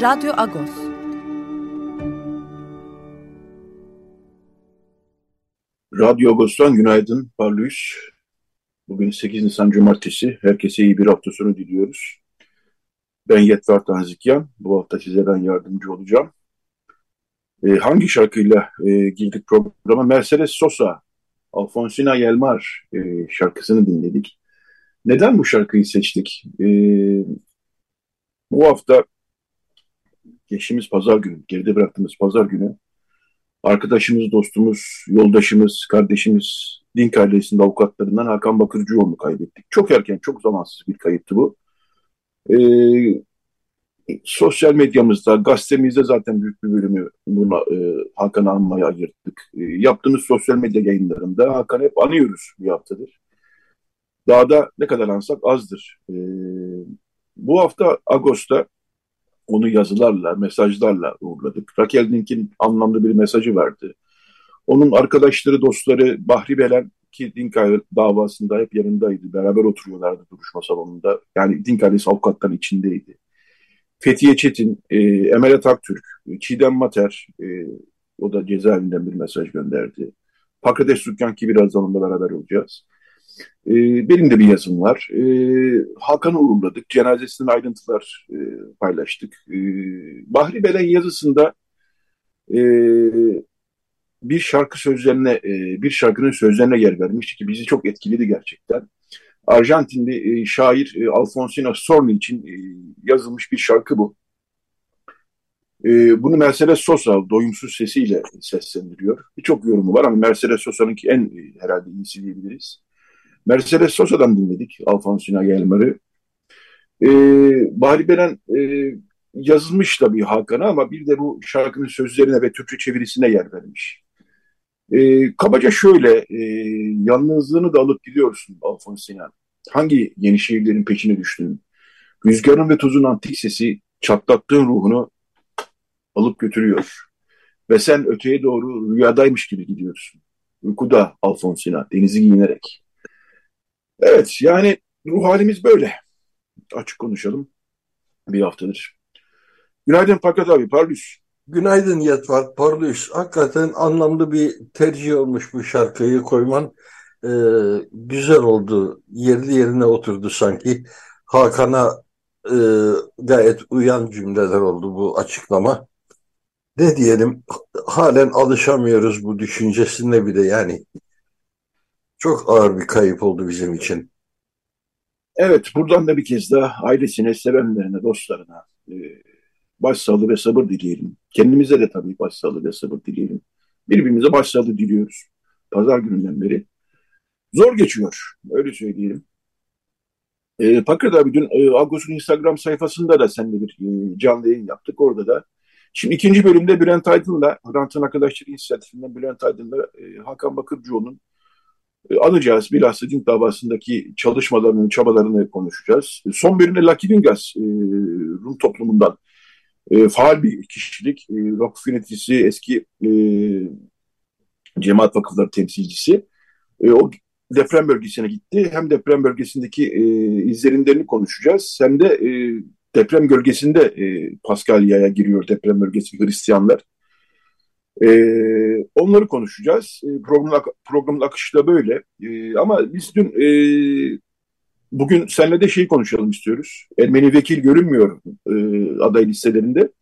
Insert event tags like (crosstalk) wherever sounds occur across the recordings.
Radyo Agos. Radyo Agos'tan günaydın Parlıyız. Bugün 8 Nisan Cumartesi. Herkese iyi bir hafta sonu diliyoruz. Ben Yetvar Tanzikyan. Bu hafta size ben yardımcı olacağım. Ee, hangi şarkıyla e, girdik programa? Mercedes Sosa, Alfonsina Yelmar e, şarkısını dinledik. Neden bu şarkıyı seçtik? E, bu hafta geçtiğimiz pazar günü, geride bıraktığımız pazar günü arkadaşımız, dostumuz, yoldaşımız, kardeşimiz din ailesinde avukatlarından Hakan Bakırcıoğlu'nu kaybettik. Çok erken, çok zamansız bir kayıptı bu. Ee, sosyal medyamızda, gazetemizde zaten büyük bir bölümü buna e, Hakan'ı anmaya ayırttık. E, yaptığımız sosyal medya yayınlarında Hakan'ı hep anıyoruz bir haftadır. Daha da ne kadar ansak azdır. E, bu hafta Ağustos'ta onu yazılarla, mesajlarla uğurladık. Raquel Dink'in anlamlı bir mesajı verdi. Onun arkadaşları, dostları Bahri Belen ki Dinkay davasında hep yanındaydı. Beraber oturuyorlardı duruşma salonunda. Yani Dink ailesi avukatların içindeydi. Fethiye Çetin, e, Emel Aktürk, Çiğdem Mater, e, o da cezaevinden bir mesaj gönderdi. Pakrates Sükkan ki birazdan onunla beraber olacağız. E, benim de bir yazım var. E, Hakan'ı uğurladık. Cenazesinin ayrıntılar e, paylaştık. E, Bahri Belen yazısında e, bir şarkı sözlerine, e, bir şarkının sözlerine yer vermişti ki bizi çok etkiledi gerçekten. Arjantinli e, şair e, Alfonsina Storni için e, yazılmış bir şarkı bu. E, bunu Mercedes Sosa doyumsuz sesiyle seslendiriyor. Birçok yorumu var ama Mercedes Sosa'nınki en e, herhalde iyisi diyebiliriz. Mercedes Sosa'dan dinledik Alfonsina Gelmar'ı. E, Bahri Belen e, yazılmış tabii Hakan'a ama bir de bu şarkının sözlerine ve Türkçe çevirisine yer vermiş. E, kabaca şöyle, e, yalnızlığını da alıp gidiyorsun Alfonsina. Hangi yeni şehirlerin peşine düştün? Rüzgarın ve tuzun antik sesi çatlattığın ruhunu alıp götürüyor. Ve sen öteye doğru rüyadaymış gibi gidiyorsun. Uykuda Alfonsina, denizi giyinerek. Evet yani ruh halimiz böyle. Açık konuşalım bir haftadır. Günaydın Pakat abi, Parlus. Günaydın Yetvar, Parlus. Hakikaten anlamlı bir tercih olmuş bu şarkıyı koyman. Ee, güzel oldu, yerli yerine oturdu sanki. Hakan'a e, gayet uyan cümleler oldu bu açıklama. Ne diyelim, halen alışamıyoruz bu düşüncesine bile yani. Çok ağır bir kayıp oldu bizim için. Evet, buradan da bir kez daha ailesine, sevenlerine, dostlarına e, başsağlığı ve sabır dileyelim. Kendimize de tabii başsağlığı ve sabır dileyelim. Birbirimize başsağlığı diliyoruz. Pazar gününden beri. Zor geçiyor, öyle söyleyelim. E, Pakır abi dün e, Agos'un Instagram sayfasında da seninle bir e, canlı yayın yaptık. Orada da Şimdi ikinci bölümde Bülent Aydın'la, Hrant'ın Arkadaşları İnisiyatifinden Bülent Aydın'la e, Hakan Bakırcıoğlu'nun e, alacağız. Bilhassa Dink davasındaki çalışmalarını, çabalarını konuşacağız. Son bölümde Lucky Vingas, e, Rum toplumundan e, faal bir kişilik. E, Rock yöneticisi, eski e, cemaat vakıfları temsilcisi. E, o deprem bölgesine gitti. Hem deprem bölgesindeki e, izlerinlerini konuşacağız. Hem de e, deprem bölgesinde e, Paskalya'ya giriyor deprem bölgesi Hristiyanlar. E, onları konuşacağız. E, programın, programın akışı da böyle. E, ama biz dün e, bugün seninle de şeyi konuşalım istiyoruz. Ermeni vekil görünmüyor e, aday listelerinde.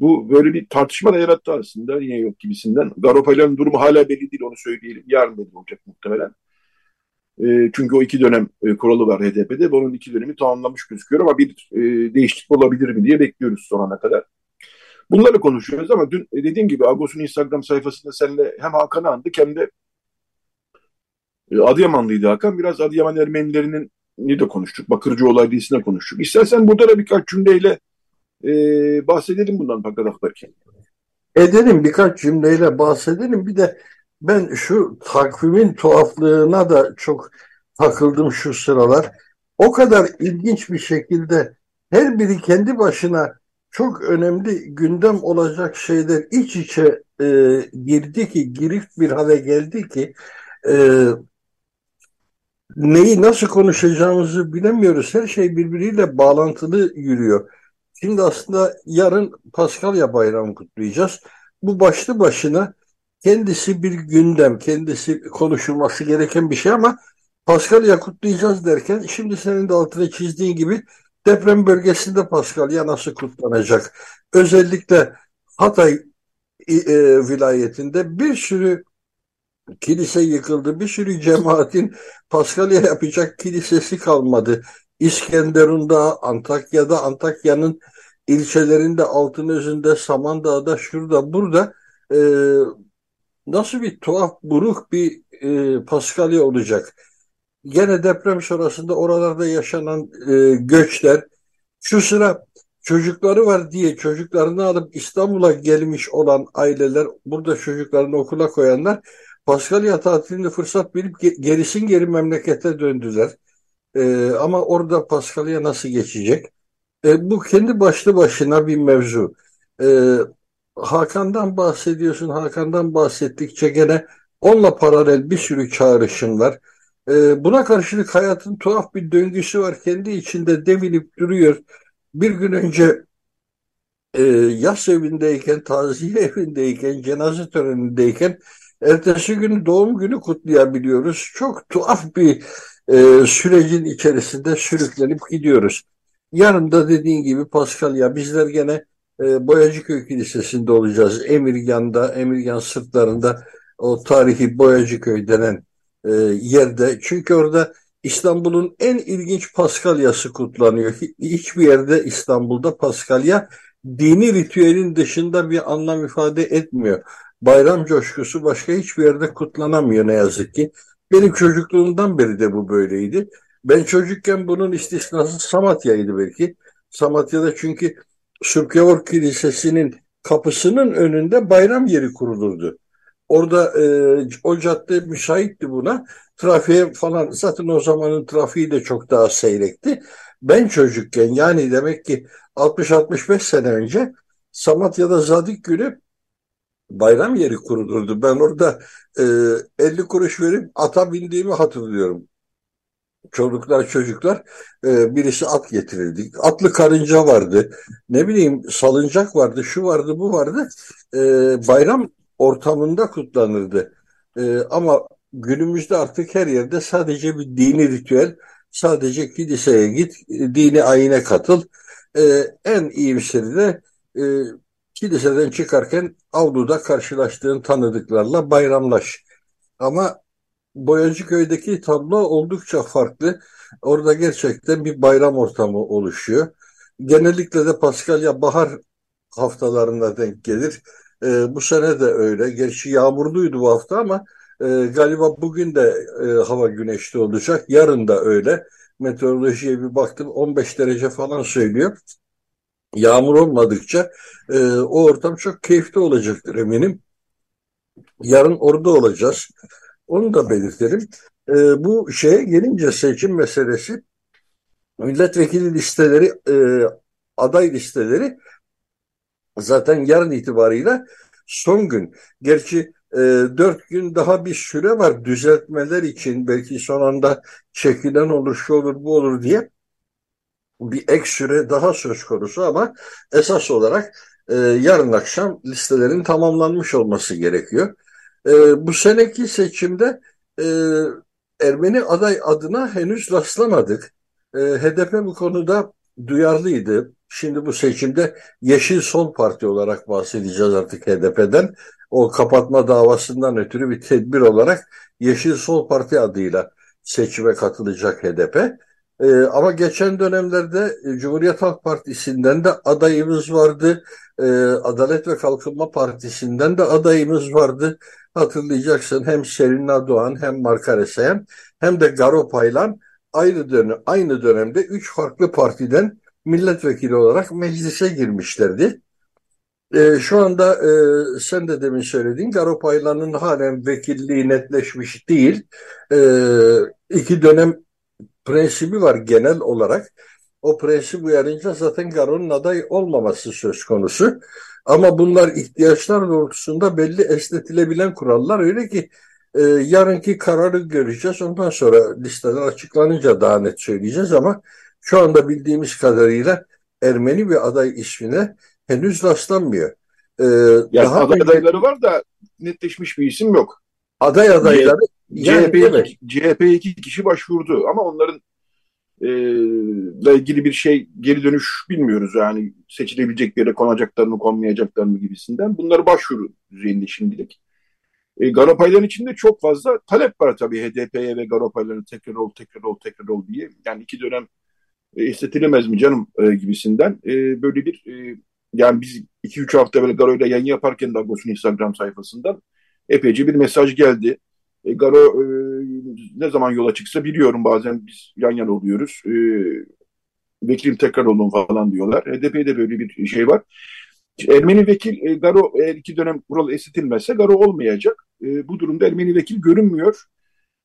Bu böyle bir tartışma da yarattı aslında. Niye yok gibisinden. Garopaylan'ın durumu hala belli değil onu söyleyelim. Yarın belli olacak muhtemelen. E, çünkü o iki dönem e, kuralı var HDP'de. Onun iki dönemi tamamlamış gözüküyor ama bir e, değişiklik olabilir mi diye bekliyoruz sonuna kadar. Bunları konuşuyoruz ama dün e, dediğim gibi Agos'un Instagram sayfasında seninle hem Hakan'ı andık hem de e, Adıyamanlıydı Hakan. Biraz Adıyaman Ermenilerinin ni de konuştuk. Bakırcıoğlu Adliyesi'ne konuştuk. İstersen burada da birkaç cümleyle e, bahsedelim bundan fakat belki. Edelim birkaç cümleyle bahsedelim. Bir de ben şu takvimin tuhaflığına da çok takıldım şu sıralar. O kadar ilginç bir şekilde her biri kendi başına çok önemli gündem olacak şeyler iç içe e, girdi ki, girift bir hale geldi ki e, neyi nasıl konuşacağımızı bilemiyoruz. Her şey birbiriyle bağlantılı yürüyor. Şimdi aslında yarın Paskalya Bayramı kutlayacağız. Bu başlı başına kendisi bir gündem, kendisi konuşulması gereken bir şey ama Paskalya kutlayacağız derken şimdi senin de altına çizdiğin gibi deprem bölgesinde Paskalya nasıl kutlanacak? Özellikle Hatay e, vilayetinde bir sürü kilise yıkıldı. Bir sürü cemaatin Paskalya yapacak kilisesi kalmadı. İskenderun'da, Antakya'da, Antakya'nın ilçelerinde, Altınözü'nde, Samandağ'da, şurada, burada e, nasıl bir tuhaf, buruk bir e, Paskalya olacak. Gene deprem sonrasında oralarda yaşanan e, göçler, şu sıra çocukları var diye çocuklarını alıp İstanbul'a gelmiş olan aileler, burada çocuklarını okula koyanlar Paskalya tatilinde fırsat bilip gerisin geri memlekete döndüler. E, ama orada Paskalya nasıl geçecek? E, bu kendi başlı başına bir mevzu. E, Hakan'dan bahsediyorsun. Hakan'dan bahsettikçe gene onunla paralel bir sürü çağrışım var. E, buna karşılık hayatın tuhaf bir döngüsü var. Kendi içinde devinip duruyor. Bir gün önce e, yas evindeyken, taziye (laughs) evindeyken, cenaze törenindeyken ertesi gün doğum günü kutlayabiliyoruz. Çok tuhaf bir e, sürecin içerisinde sürüklenip gidiyoruz. Yarın da dediğin gibi Paskalya bizler gene e, Boyacıköy Kilisesi'nde olacağız. Emirgan'da, Emirgan sırtlarında o tarihi Boyacıköy denen e, yerde. Çünkü orada İstanbul'un en ilginç Paskalyası kutlanıyor. (laughs) Hiçbir yerde İstanbul'da Paskalya dini ritüelin dışında bir anlam ifade etmiyor. Bayram coşkusu başka hiçbir yerde kutlanamıyor ne yazık ki. Benim çocukluğumdan beri de bu böyleydi. Ben çocukken bunun istisnası Samatya'ydı belki. Samatya'da çünkü Sürkeor Kilisesi'nin kapısının önünde bayram yeri kurulurdu. Orada e, o cadde müsaitti buna. Trafiğe falan zaten o zamanın trafiği de çok daha seyrekti. Ben çocukken yani demek ki 60-65 sene önce Samatya'da Zadik günü bayram yeri kurulurdu. Ben orada e, 50 kuruş verip ata bindiğimi hatırlıyorum. Çocuklar çocuklar e, birisi at getirirdi. Atlı karınca vardı. Ne bileyim salıncak vardı, şu vardı, bu vardı. E, bayram ortamında kutlanırdı. E, ama günümüzde artık her yerde sadece bir dini ritüel, sadece kiliseye git, dini ayine katıl. E, en iyimseri de e, kiliseden çıkarken avluda karşılaştığın tanıdıklarla bayramlaş. Ama Boyacıköy'deki tablo oldukça farklı. Orada gerçekten bir bayram ortamı oluşuyor. Genellikle de Paskalya bahar haftalarında denk gelir. E, bu sene de öyle. Gerçi yağmurluydu bu hafta ama e, galiba bugün de e, hava güneşli olacak. Yarın da öyle. Meteorolojiye bir baktım 15 derece falan söylüyor. Yağmur olmadıkça e, o ortam çok keyifli olacaktır eminim. Yarın orada olacağız. Onu da belirtelim. E, bu şeye gelince seçim meselesi milletvekili listeleri e, aday listeleri zaten yarın itibarıyla son gün. Gerçi e, dört gün daha bir süre var düzeltmeler için belki son anda çekilen olur şu olur bu olur diye bir ek süre daha söz konusu ama esas olarak e, yarın akşam listelerin tamamlanmış olması gerekiyor. E, bu seneki seçimde e, Ermeni aday adına henüz rastlamadık. E, HDP bu konuda duyarlıydı. Şimdi bu seçimde Yeşil Sol Parti olarak bahsedeceğiz artık HDP'den. O kapatma davasından ötürü bir tedbir olarak Yeşil Sol Parti adıyla seçime katılacak HDP. Ee, ama geçen dönemlerde e, Cumhuriyet Halk Partisi'nden de adayımız vardı. Ee, Adalet ve Kalkınma Partisi'nden de adayımız vardı. Hatırlayacaksın hem Selin Doğan hem Marka Resayan hem de Garo Paylan ayrı dönem, aynı dönemde üç farklı partiden milletvekili olarak meclise girmişlerdi. E, şu anda e, sen de demin söyledin Garopaylan'ın halen vekilliği netleşmiş değil. E, iki dönem prensibi var genel olarak. O prensip uyarınca zaten Garo'nun aday olmaması söz konusu. Ama bunlar ihtiyaçlar doğrultusunda belli esnetilebilen kurallar öyle ki e, yarınki kararı göreceğiz. Ondan sonra listeler açıklanınca daha net söyleyeceğiz ama şu anda bildiğimiz kadarıyla Ermeni bir aday ismine henüz rastlanmıyor. Ee, yani daha aday önce, adayları var da netleşmiş bir isim yok. Aday adayları CHP. CHP iki kişi başvurdu ama onların e, ile ilgili bir şey geri dönüş bilmiyoruz yani seçilebilecek bir yere konacaklar mı konmayacaklar mı gibisinden. Bunları başvuru düzeyinde şimdilik. E, Garopayların içinde çok fazla talep var tabii HDP'ye ve Garopayların tekrar ol, tekrar ol, tekrar ol diye. Yani iki dönem e, mi canım e, gibisinden. E, böyle bir e, yani biz iki üç hafta böyle Garo'yla yayın yaparken Dagos'un Instagram sayfasından epeyce bir mesaj geldi. E, Garo e, ne zaman yola çıksa biliyorum bazen biz yan yana oluyoruz. E, vekilim tekrar olun falan diyorlar. HDP'de böyle bir şey var. Ermeni vekil e, Garo eğer iki dönem kural esitilmezse Garo olmayacak. E, bu durumda Ermeni vekil görünmüyor.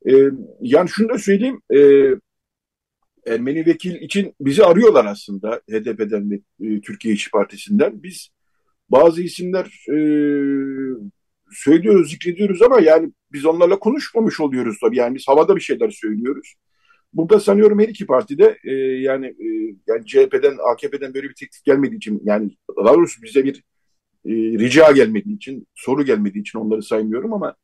E, yani şunu da söyleyeyim. E, Ermeni vekil için bizi arıyorlar aslında HDP'den ve e, Türkiye İşçi Partisi'nden. Biz bazı isimler e, söylüyoruz, zikrediyoruz ama yani biz onlarla konuşmamış oluyoruz tabii. Yani biz havada bir şeyler söylüyoruz. Burada sanıyorum her iki partide e, yani e, yani CHP'den, AKP'den böyle bir teklif gelmediği için yani daha doğrusu bize bir e, rica gelmediği için, soru gelmediği için onları saymıyorum ama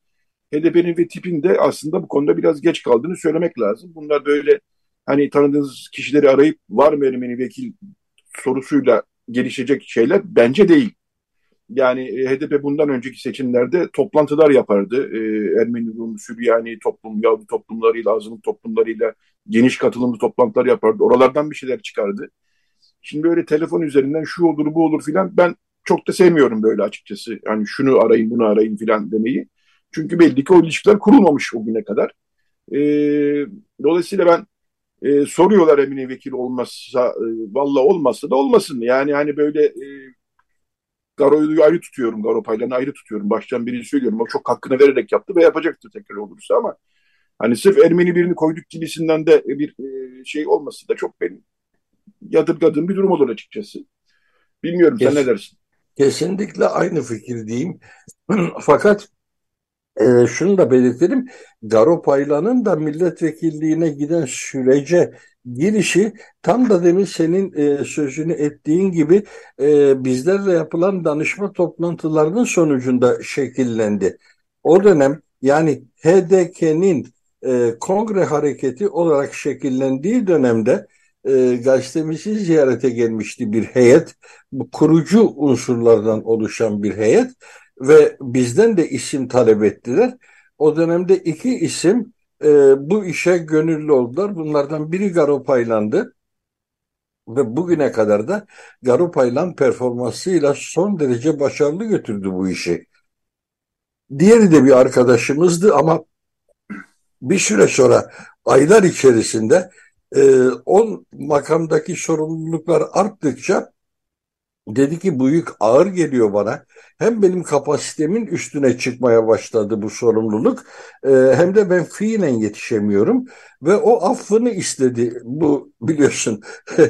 HDP'nin ve tipin de aslında bu konuda biraz geç kaldığını söylemek lazım. Bunlar böyle hani tanıdığınız kişileri arayıp var mı Ermeni vekil sorusuyla gelişecek şeyler bence değil. Yani e, HDP bundan önceki seçimlerde toplantılar yapardı. E, Ermeni, Rum, Süryani toplum, Yahudi toplumlarıyla, azınlık toplumlarıyla geniş katılımlı toplantılar yapardı. Oralardan bir şeyler çıkardı. Şimdi böyle telefon üzerinden şu olur bu olur filan ben çok da sevmiyorum böyle açıkçası. Yani şunu arayın bunu arayın filan demeyi. Çünkü belli ki o ilişkiler kurulmamış o güne kadar. E, dolayısıyla ben e, soruyorlar Emine Vekil olmazsa e, valla olmazsa da olmasın. Yani hani böyle e, Garo'yu ayrı tutuyorum. Garo paylarını ayrı tutuyorum. Baştan birini söylüyorum. O çok hakkını vererek yaptı ve yapacaktır tekrar olursa ama hani sırf Ermeni birini koyduk gibisinden de bir e, şey olması da çok benim yadırgadığım bir durum olur açıkçası. Bilmiyorum Kes, sen ne dersin? Kesinlikle aynı fikirdeyim. (clears throat) Fakat e, şunu da belirtelim. Garo Paylan'ın da milletvekilliğine giden sürece girişi tam da demin senin e, sözünü ettiğin gibi e, bizlerle yapılan danışma toplantılarının sonucunda şekillendi. O dönem yani HDK'nin e, kongre hareketi olarak şekillendiği dönemde e, gazetemizi ziyarete gelmişti bir heyet. Bu kurucu unsurlardan oluşan bir heyet ve bizden de isim talep ettiler. O dönemde iki isim e, bu işe gönüllü oldular. Bunlardan biri Garopaylan'dı. Ve bugüne kadar da Garopaylan performansıyla son derece başarılı götürdü bu işi. Diğeri de bir arkadaşımızdı ama bir süre sonra aylar içerisinde e, on makamdaki sorumluluklar arttıkça Dedi ki bu yük ağır geliyor bana. Hem benim kapasitemin üstüne çıkmaya başladı bu sorumluluk e, hem de ben fiilen yetişemiyorum ve o affını istedi. Bu biliyorsun (laughs)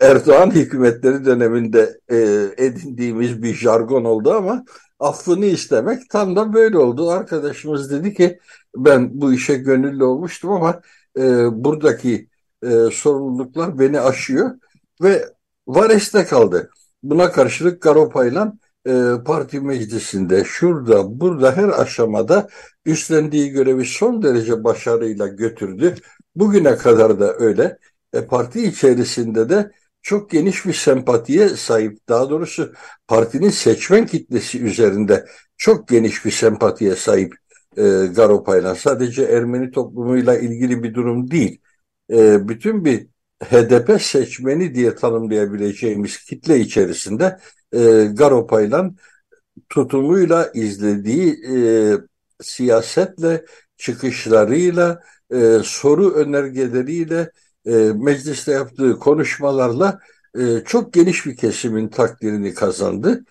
Erdoğan hükümetleri döneminde e, edindiğimiz bir jargon oldu ama affını istemek tam da böyle oldu. Arkadaşımız dedi ki ben bu işe gönüllü olmuştum ama e, buradaki sorumluluklar beni aşıyor ve Vares'te kaldı. Buna karşılık Garopaylan e, parti meclisinde şurada burada her aşamada üstlendiği görevi son derece başarıyla götürdü. Bugüne kadar da öyle. E, parti içerisinde de çok geniş bir sempatiye sahip. Daha doğrusu partinin seçmen kitlesi üzerinde çok geniş bir sempatiye sahip e, Garopaylan. Sadece Ermeni toplumuyla ilgili bir durum değil. E, bütün bir HDP seçmeni diye tanımlayabileceğimiz kitle içerisinde e, Garopaylan tutumuyla izlediği e, siyasetle çıkışlarıyla, e, soru önergeleriyle, e, mecliste yaptığı konuşmalarla e, çok geniş bir kesimin takdirini kazandı.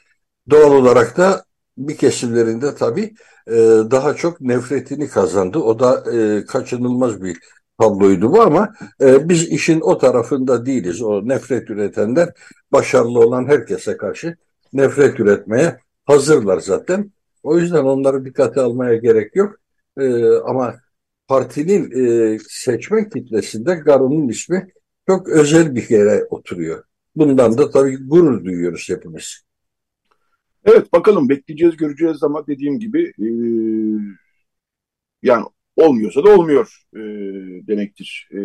Doğal olarak da bir kesimlerinde tabii e, daha çok nefretini kazandı. O da e, kaçınılmaz bir tabloydu bu ama e, biz işin o tarafında değiliz. O nefret üretenler başarılı olan herkese karşı nefret üretmeye hazırlar zaten. O yüzden onları dikkate almaya gerek yok. E, ama partinin e, seçmen kitlesinde Garo'nun ismi çok özel bir yere oturuyor. Bundan da tabii gurur duyuyoruz hepimiz. Evet bakalım bekleyeceğiz göreceğiz ama dediğim gibi e, yani olmuyorsa da olmuyor e, demektir e,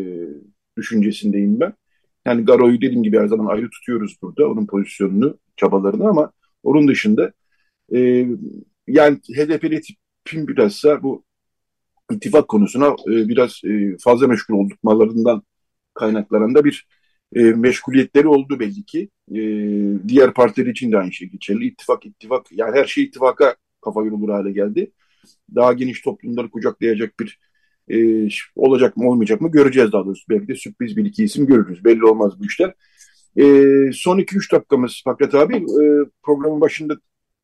düşüncesindeyim ben. Yani Garo'yu dediğim gibi her zaman ayrı tutuyoruz burada onun pozisyonunu çabalarını ama onun dışında e, yani HDP'li tipin bilhassa bu ittifak konusuna e, biraz e, fazla meşgul olduklarından kaynaklanan da bir e, meşguliyetleri oldu belli ki. E, diğer partiler için de aynı şey geçerli. İttifak, ittifak yani her şey ittifaka kafa yorulur hale geldi. Daha geniş toplumları kucaklayacak bir e, olacak mı olmayacak mı göreceğiz daha doğrusu. Belki de sürpriz bir iki isim görürüz. Belli olmaz bu işler. E, son 2-3 dakikamız Fakret abi. E, programın başında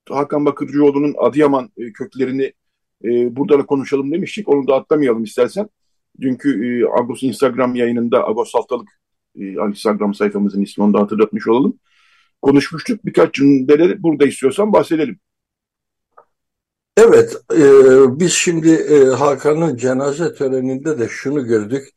Hakan Bakırcıoğlu'nun Adıyaman e, köklerini e, burada da konuşalım demiştik. Onu da atlamayalım istersen. Dünkü e, Agos Instagram yayınında Agos Haftalık e, Instagram sayfamızın ismini onu da hatırlatmış olalım. Konuşmuştuk. Birkaç cümleleri burada istiyorsan bahsedelim. Evet, e, biz şimdi e, Hakan'ın cenaze töreninde de şunu gördük.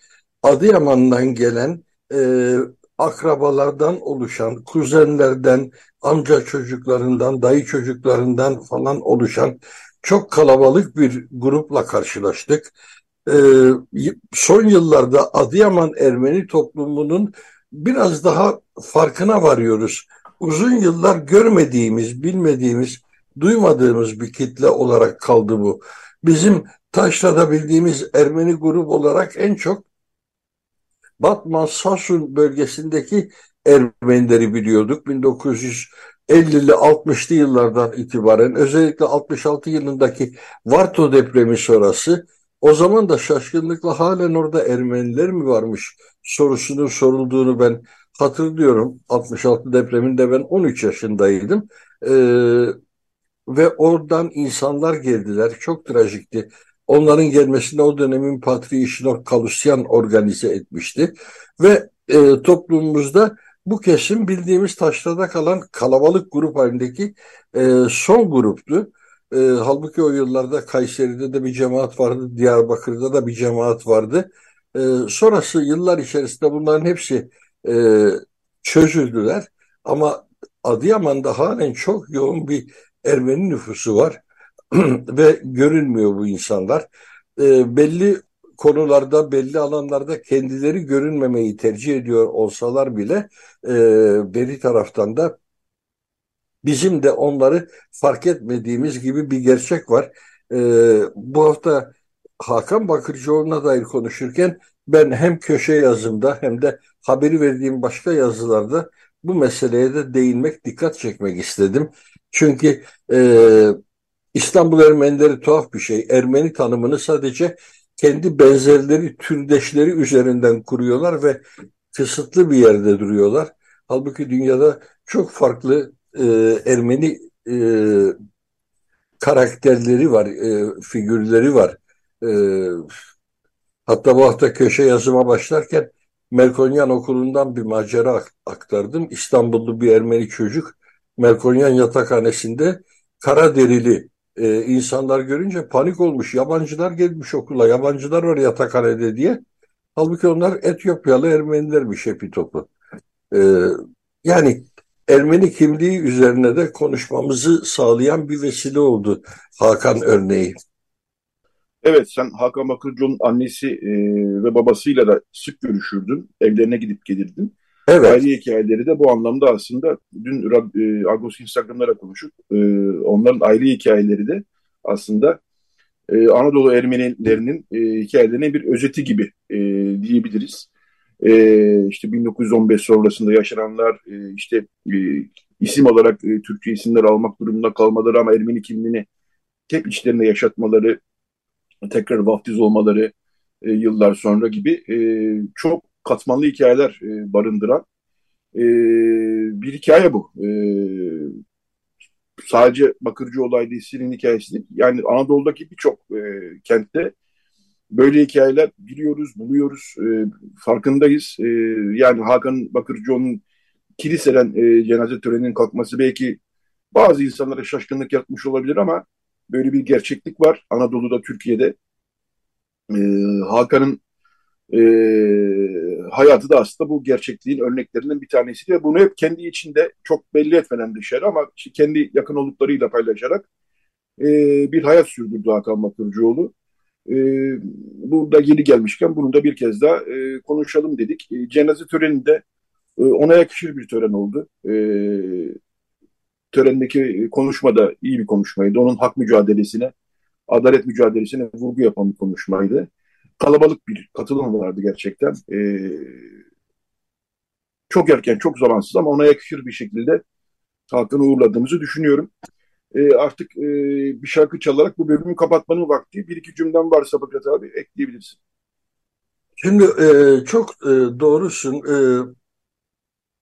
Adıyaman'dan gelen e, akrabalardan oluşan, kuzenlerden, amca çocuklarından, dayı çocuklarından falan oluşan çok kalabalık bir grupla karşılaştık. Ee, son yıllarda Adıyaman Ermeni toplumunun biraz daha farkına varıyoruz. Uzun yıllar görmediğimiz, bilmediğimiz, duymadığımız bir kitle olarak kaldı bu. Bizim Taşra'da bildiğimiz Ermeni grup olarak en çok Batman Sasun bölgesindeki Ermenileri biliyorduk. 1950'li 60'lı yıllardan itibaren özellikle 66 yılındaki Varto depremi sonrası o zaman da şaşkınlıkla halen orada Ermeniler mi varmış sorusunun sorulduğunu ben hatırlıyorum. 66 depreminde ben 13 yaşındaydım. Ee, ve oradan insanlar geldiler. Çok trajikti. Onların gelmesini o dönemin Patriği Şinok Kalusyan organize etmişti. Ve e, toplumumuzda bu kesim bildiğimiz taşlarda kalan kalabalık grup halindeki e, son gruptu. E, halbuki o yıllarda Kayseri'de de bir cemaat vardı, Diyarbakır'da da bir cemaat vardı. E, sonrası yıllar içerisinde bunların hepsi e, çözüldüler. Ama Adıyaman'da halen çok yoğun bir Ermeni nüfusu var (clears throat) ve görünmüyor bu insanlar. E, belli konularda, belli alanlarda kendileri görünmemeyi tercih ediyor olsalar bile e, beri taraftan da bizim de onları fark etmediğimiz gibi bir gerçek var. E, bu hafta Hakan Bakırcıoğlu'na dair konuşurken ben hem köşe yazımda hem de haberi verdiğim başka yazılarda bu meseleye de değinmek, dikkat çekmek istedim. Çünkü e, İstanbul Ermenileri tuhaf bir şey. Ermeni tanımını sadece kendi benzerleri, türdeşleri üzerinden kuruyorlar ve kısıtlı bir yerde duruyorlar. Halbuki dünyada çok farklı e, Ermeni e, karakterleri var, e, figürleri var. E, hatta bu hafta köşe yazıma başlarken Melkonyan okulundan bir macera aktardım. İstanbullu bir Ermeni çocuk Melkonyan yatakhanesinde kara derili e, insanlar görünce panik olmuş. Yabancılar gelmiş okula, yabancılar var yatakhanede diye. Halbuki onlar Etiyopyalı Ermenilermiş hepi topu. E, yani Ermeni kimliği üzerine de konuşmamızı sağlayan bir vesile oldu Hakan örneği. Evet sen Hakan Bakırcıoğlu'nun annesi e, ve babasıyla da sık görüşürdün. Evlerine gidip gelirdin. Evet. Aile hikayeleri de bu anlamda aslında dün e, Agos Instagram'lara konuşup e, onların aile hikayeleri de aslında e, Anadolu Ermenilerinin e, hikayelerinin bir özeti gibi e, diyebiliriz. E, işte 1915 sonrasında yaşananlar e, işte e, isim olarak e, Türkçe isimler almak durumunda kalmaları ama Ermeni kimliğini tek içlerinde yaşatmaları tekrar vaftiz olmaları e, yıllar sonra gibi e, çok katmanlı hikayeler e, barındıran e, bir hikaye bu. E, sadece Bakırcı olay değil, Silin hikayesi değil. Yani Anadolu'daki birçok e, kentte böyle hikayeler biliyoruz, buluyoruz, e, farkındayız. E, yani Hakan Bakırcıoğlu'nun kiliseden e, cenaze töreninin kalkması belki bazı insanlara şaşkınlık yapmış olabilir ama böyle bir gerçeklik var Anadolu'da, Türkiye'de. E, Hakan'ın e, hayatı da aslında bu gerçekliğin örneklerinden bir tanesi ve bunu hep kendi içinde çok belli etmeden dışarı ama işte kendi yakın olduklarıyla paylaşarak e, bir hayat sürdürdü Hakan Bakırcıoğlu. E, burada yeni gelmişken bunu da bir kez daha e, konuşalım dedik. E, cenaze töreninde e, ona yakışır bir tören oldu. E, törendeki konuşma da iyi bir konuşmaydı. Onun hak mücadelesine, adalet mücadelesine vurgu yapan bir konuşmaydı kalabalık bir katılım vardı gerçekten. E, çok erken, çok zamansız ama ona yakışır bir şekilde halkını uğurladığımızı düşünüyorum. E, artık e, bir şarkı çalarak bu bölümü kapatmanın vakti. Bir iki cümlem varsa Bakrat abi ekleyebilirsin. Şimdi e, çok e, doğrusun. E,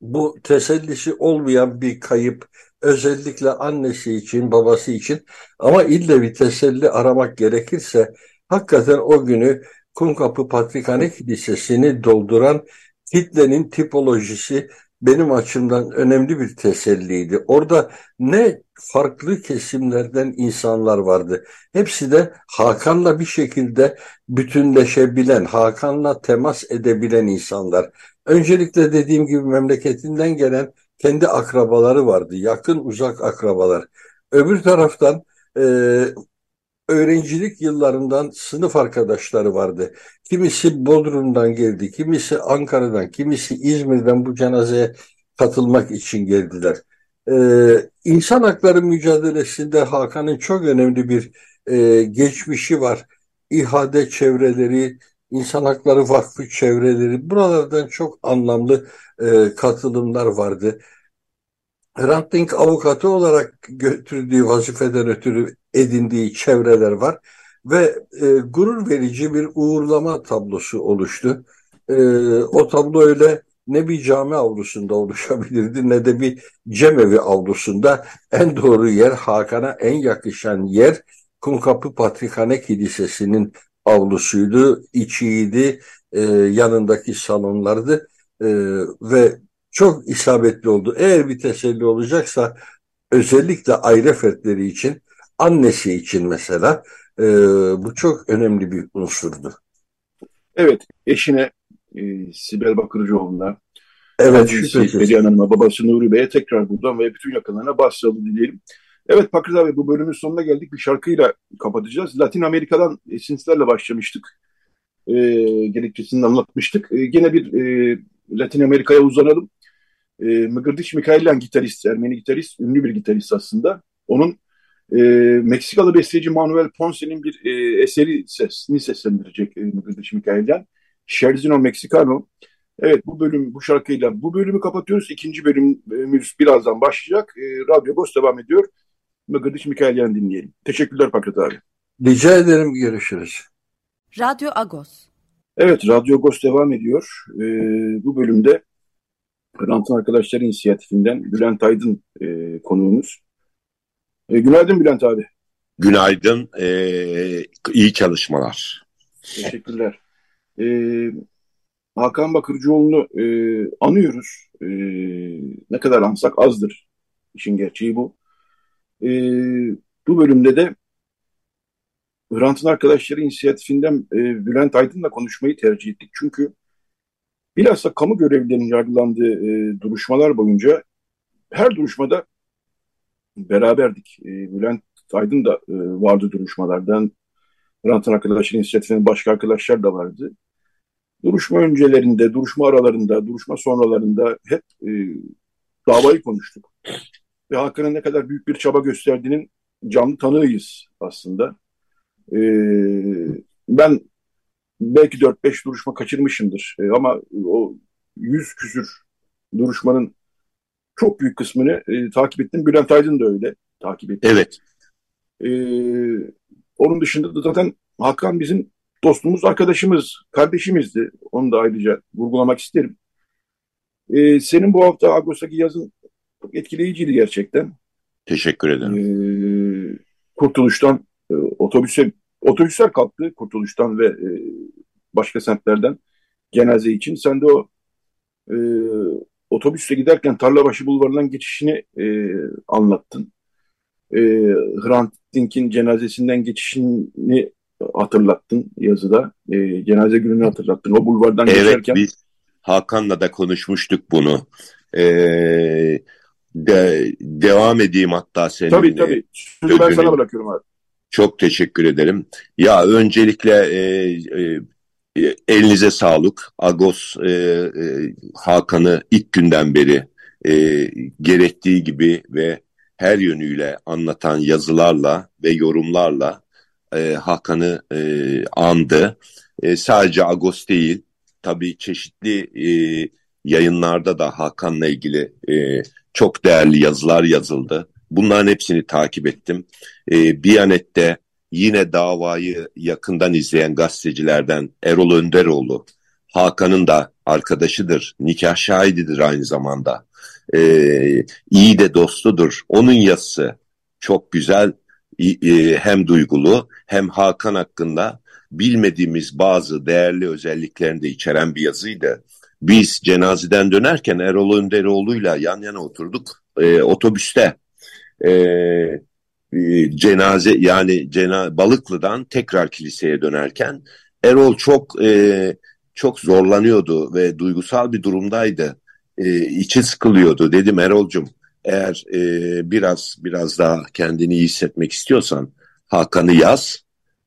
bu tesellisi olmayan bir kayıp özellikle annesi için, babası için ama ille bir teselli aramak gerekirse hakikaten o günü Kumkapı Patrikhane Kilisesi'ni dolduran kitlenin tipolojisi benim açımdan önemli bir teselliydi. Orada ne farklı kesimlerden insanlar vardı. Hepsi de Hakan'la bir şekilde bütünleşebilen, Hakan'la temas edebilen insanlar. Öncelikle dediğim gibi memleketinden gelen kendi akrabaları vardı. Yakın uzak akrabalar. Öbür taraftan e, öğrencilik yıllarından sınıf arkadaşları vardı. Kimisi Bodrum'dan geldi, kimisi Ankara'dan, kimisi İzmir'den bu cenazeye katılmak için geldiler. Ee, insan hakları mücadelesinde Hakan'ın çok önemli bir e, geçmişi var. İHA'de çevreleri, İnsan Hakları Vakfı çevreleri, buralardan çok anlamlı e, katılımlar vardı. Hrant Dink avukatı olarak götürdüğü vazifeden ötürü edindiği çevreler var ve e, gurur verici bir uğurlama tablosu oluştu. E, o tablo öyle ne bir cami avlusunda oluşabilirdi ne de bir cemevi avlusunda en doğru yer Hakan'a en yakışan yer Kumkapı Patrikhane Kilisesi'nin avlusuydu, içiydi, e, yanındaki salonlardı e, ve çok isabetli oldu. Eğer bir teselli olacaksa özellikle aile fertleri için, annesi için mesela e, bu çok önemli bir unsurdu. Evet, eşine e, Sibel Bakırcıoğlu'na, evet. Perihan Hanım'a, babası Nuri Bey'e tekrar buradan ve bütün yakınlarına başsağlığı dileyelim. Evet Pakır abi bu bölümün sonuna geldik. Bir şarkıyla kapatacağız. Latin Amerika'dan esintilerle başlamıştık. E, gerekçesini anlatmıştık. E, gene bir e, Latin Amerika'ya uzanalım e, Mıgırdiç Mikailyan gitarist, Ermeni gitarist, ünlü bir gitarist aslında. Onun e, Meksikalı besteci Manuel Ponce'nin bir e, eseri sesini seslendirecek e, Mıgırdiç Mikailyan. Sherzino Mexicano. Evet bu bölüm bu şarkıyla bu bölümü kapatıyoruz. İkinci bölümümüz birazdan başlayacak. E, Radyo Ghost devam ediyor. Mıgırdiç Mikailyan dinleyelim. Teşekkürler Pakrat abi. Rica ederim görüşürüz. Radyo Agos. Evet Radyo Agos devam ediyor. E, bu bölümde Grant'ın Arkadaşları inisiyatifinden Bülent Aydın e, konuğumuz. E, günaydın Bülent abi. Günaydın, e, iyi çalışmalar. Teşekkürler. E, Hakan Bakırcıoğlu'nu e, anıyoruz. E, ne kadar ansak azdır. İşin gerçeği bu. E, bu bölümde de Hrant'ın Arkadaşları inisiyatifinden e, Bülent Aydın'la konuşmayı tercih ettik. Çünkü Bilhassa kamu görevlilerinin yargılandığı e, duruşmalar boyunca her duruşmada beraberdik. E, Bülent Aydın da e, vardı duruşmalardan. Rantan arkadaşların inisiyatifinin başka arkadaşlar da vardı. Duruşma öncelerinde, duruşma aralarında, duruşma sonralarında hep e, davayı konuştuk. Ve Hakan'ın ne kadar büyük bir çaba gösterdiğinin canlı tanığıyız aslında. E, ben belki 4-5 duruşma kaçırmışımdır. E, ama o 100 küsür duruşmanın çok büyük kısmını e, takip ettim. Bülent Aydın da öyle takip etti. Evet. E, onun dışında da zaten Hakan bizim dostumuz, arkadaşımız, kardeşimizdi. Onu da ayrıca vurgulamak isterim. Ee, senin bu hafta Ağustos'taki yazın çok etkileyiciydi gerçekten. Teşekkür ederim. Ee, kurtuluştan e, otobüse otobüsler kalktı Kurtuluş'tan ve e, başka semtlerden cenaze için. Sen de o e, otobüsle giderken Tarlabaşı Bulvarı'ndan geçişini e, anlattın. E, Hrant Dink'in cenazesinden geçişini hatırlattın yazıda. E, cenaze gününü hatırlattın. O bulvardan evet, geçerken. Evet biz Hakan'la da konuşmuştuk bunu. E, de, devam edeyim hatta senin. Tabii tabii. Sözü ben sana bırakıyorum abi. Çok teşekkür ederim. Ya öncelikle e, e, elinize sağlık. Agos e, e, Hakan'ı ilk günden beri e, gerektiği gibi ve her yönüyle anlatan yazılarla ve yorumlarla e, Hakan'ı e, andı. E, sadece Agos değil, tabii çeşitli e, yayınlarda da Hakan'la ilgili e, çok değerli yazılar yazıldı. Bunların hepsini takip ettim. E, Biyanet'te yine davayı yakından izleyen gazetecilerden Erol Önderoğlu, Hakan'ın da arkadaşıdır, nikah şahididir aynı zamanda. E, iyi de dostudur. Onun yazısı çok güzel, e, hem duygulu hem Hakan hakkında bilmediğimiz bazı değerli özelliklerini de içeren bir yazıydı. Biz cenazeden dönerken Erol Önderoğlu'yla yan yana oturduk e, otobüste. E, cenaze yani cena Balıklı'dan tekrar kiliseye dönerken Erol çok e, çok zorlanıyordu ve duygusal bir durumdaydı. E, içi sıkılıyordu. Dedim Erol'cum eğer e, biraz biraz daha kendini iyi hissetmek istiyorsan Hakan'ı yaz,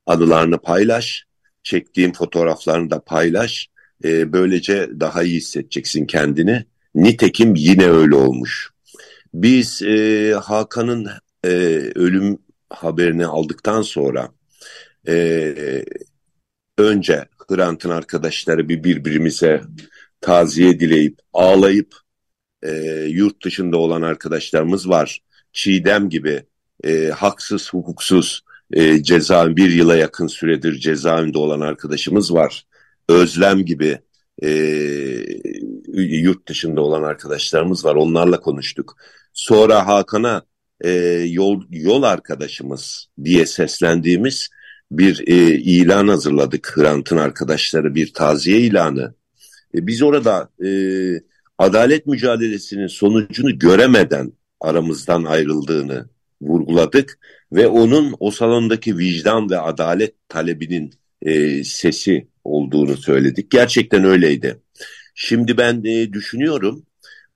anılarını paylaş, çektiğim fotoğraflarını da paylaş. E, böylece daha iyi hissedeceksin kendini. Nitekim yine öyle olmuş. Biz e, Hakan'ın e, ölüm haberini aldıktan sonra e, önce Hrant'ın arkadaşları bir birbirimize taziye dileyip ağlayıp e, yurt dışında olan arkadaşlarımız var. Çiğdem gibi e, haksız hukuksuz e, ceza bir yıla yakın süredir cezaevinde olan arkadaşımız var. Özlem gibi e, yurt dışında olan arkadaşlarımız var. Onlarla konuştuk. Sonra Hakan'a e, yol yol arkadaşımız diye seslendiğimiz bir e, ilan hazırladık. Hrant'ın arkadaşları bir taziye ilanı. E, biz orada e, adalet mücadelesinin sonucunu göremeden aramızdan ayrıldığını vurguladık ve onun o salondaki vicdan ve adalet talebinin e, sesi olduğunu söyledik. Gerçekten öyleydi. Şimdi ben e, düşünüyorum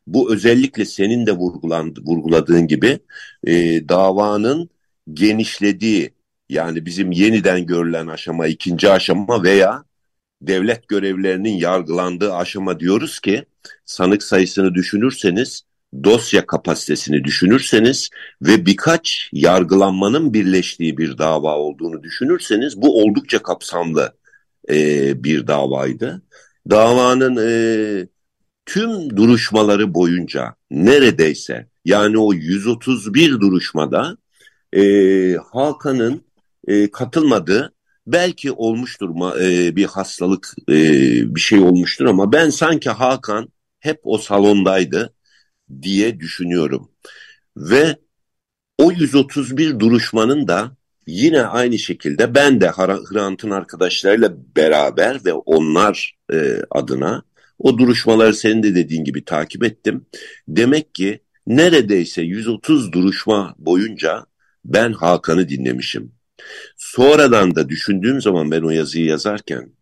bu özellikle senin de vurgulandı, vurguladığın gibi e, davanın genişlediği yani bizim yeniden görülen aşama ikinci aşama veya devlet görevlerinin yargılandığı aşama diyoruz ki sanık sayısını düşünürseniz dosya kapasitesini düşünürseniz ve birkaç yargılanmanın birleştiği bir dava olduğunu düşünürseniz bu oldukça kapsamlı e, bir davaydı. Davanın e, tüm duruşmaları boyunca neredeyse yani o 131 duruşmada e, Hakan'ın e, katılmadığı belki olmuştur e, bir hastalık e, bir şey olmuştur ama ben sanki Hakan hep o salondaydı diye düşünüyorum. Ve o 131 duruşmanın da yine aynı şekilde ben de Hrant'ın arkadaşlarıyla beraber ve onlar e, adına o duruşmaları senin de dediğin gibi takip ettim. Demek ki neredeyse 130 duruşma boyunca ben Hakan'ı dinlemişim. Sonradan da düşündüğüm zaman ben o yazıyı yazarken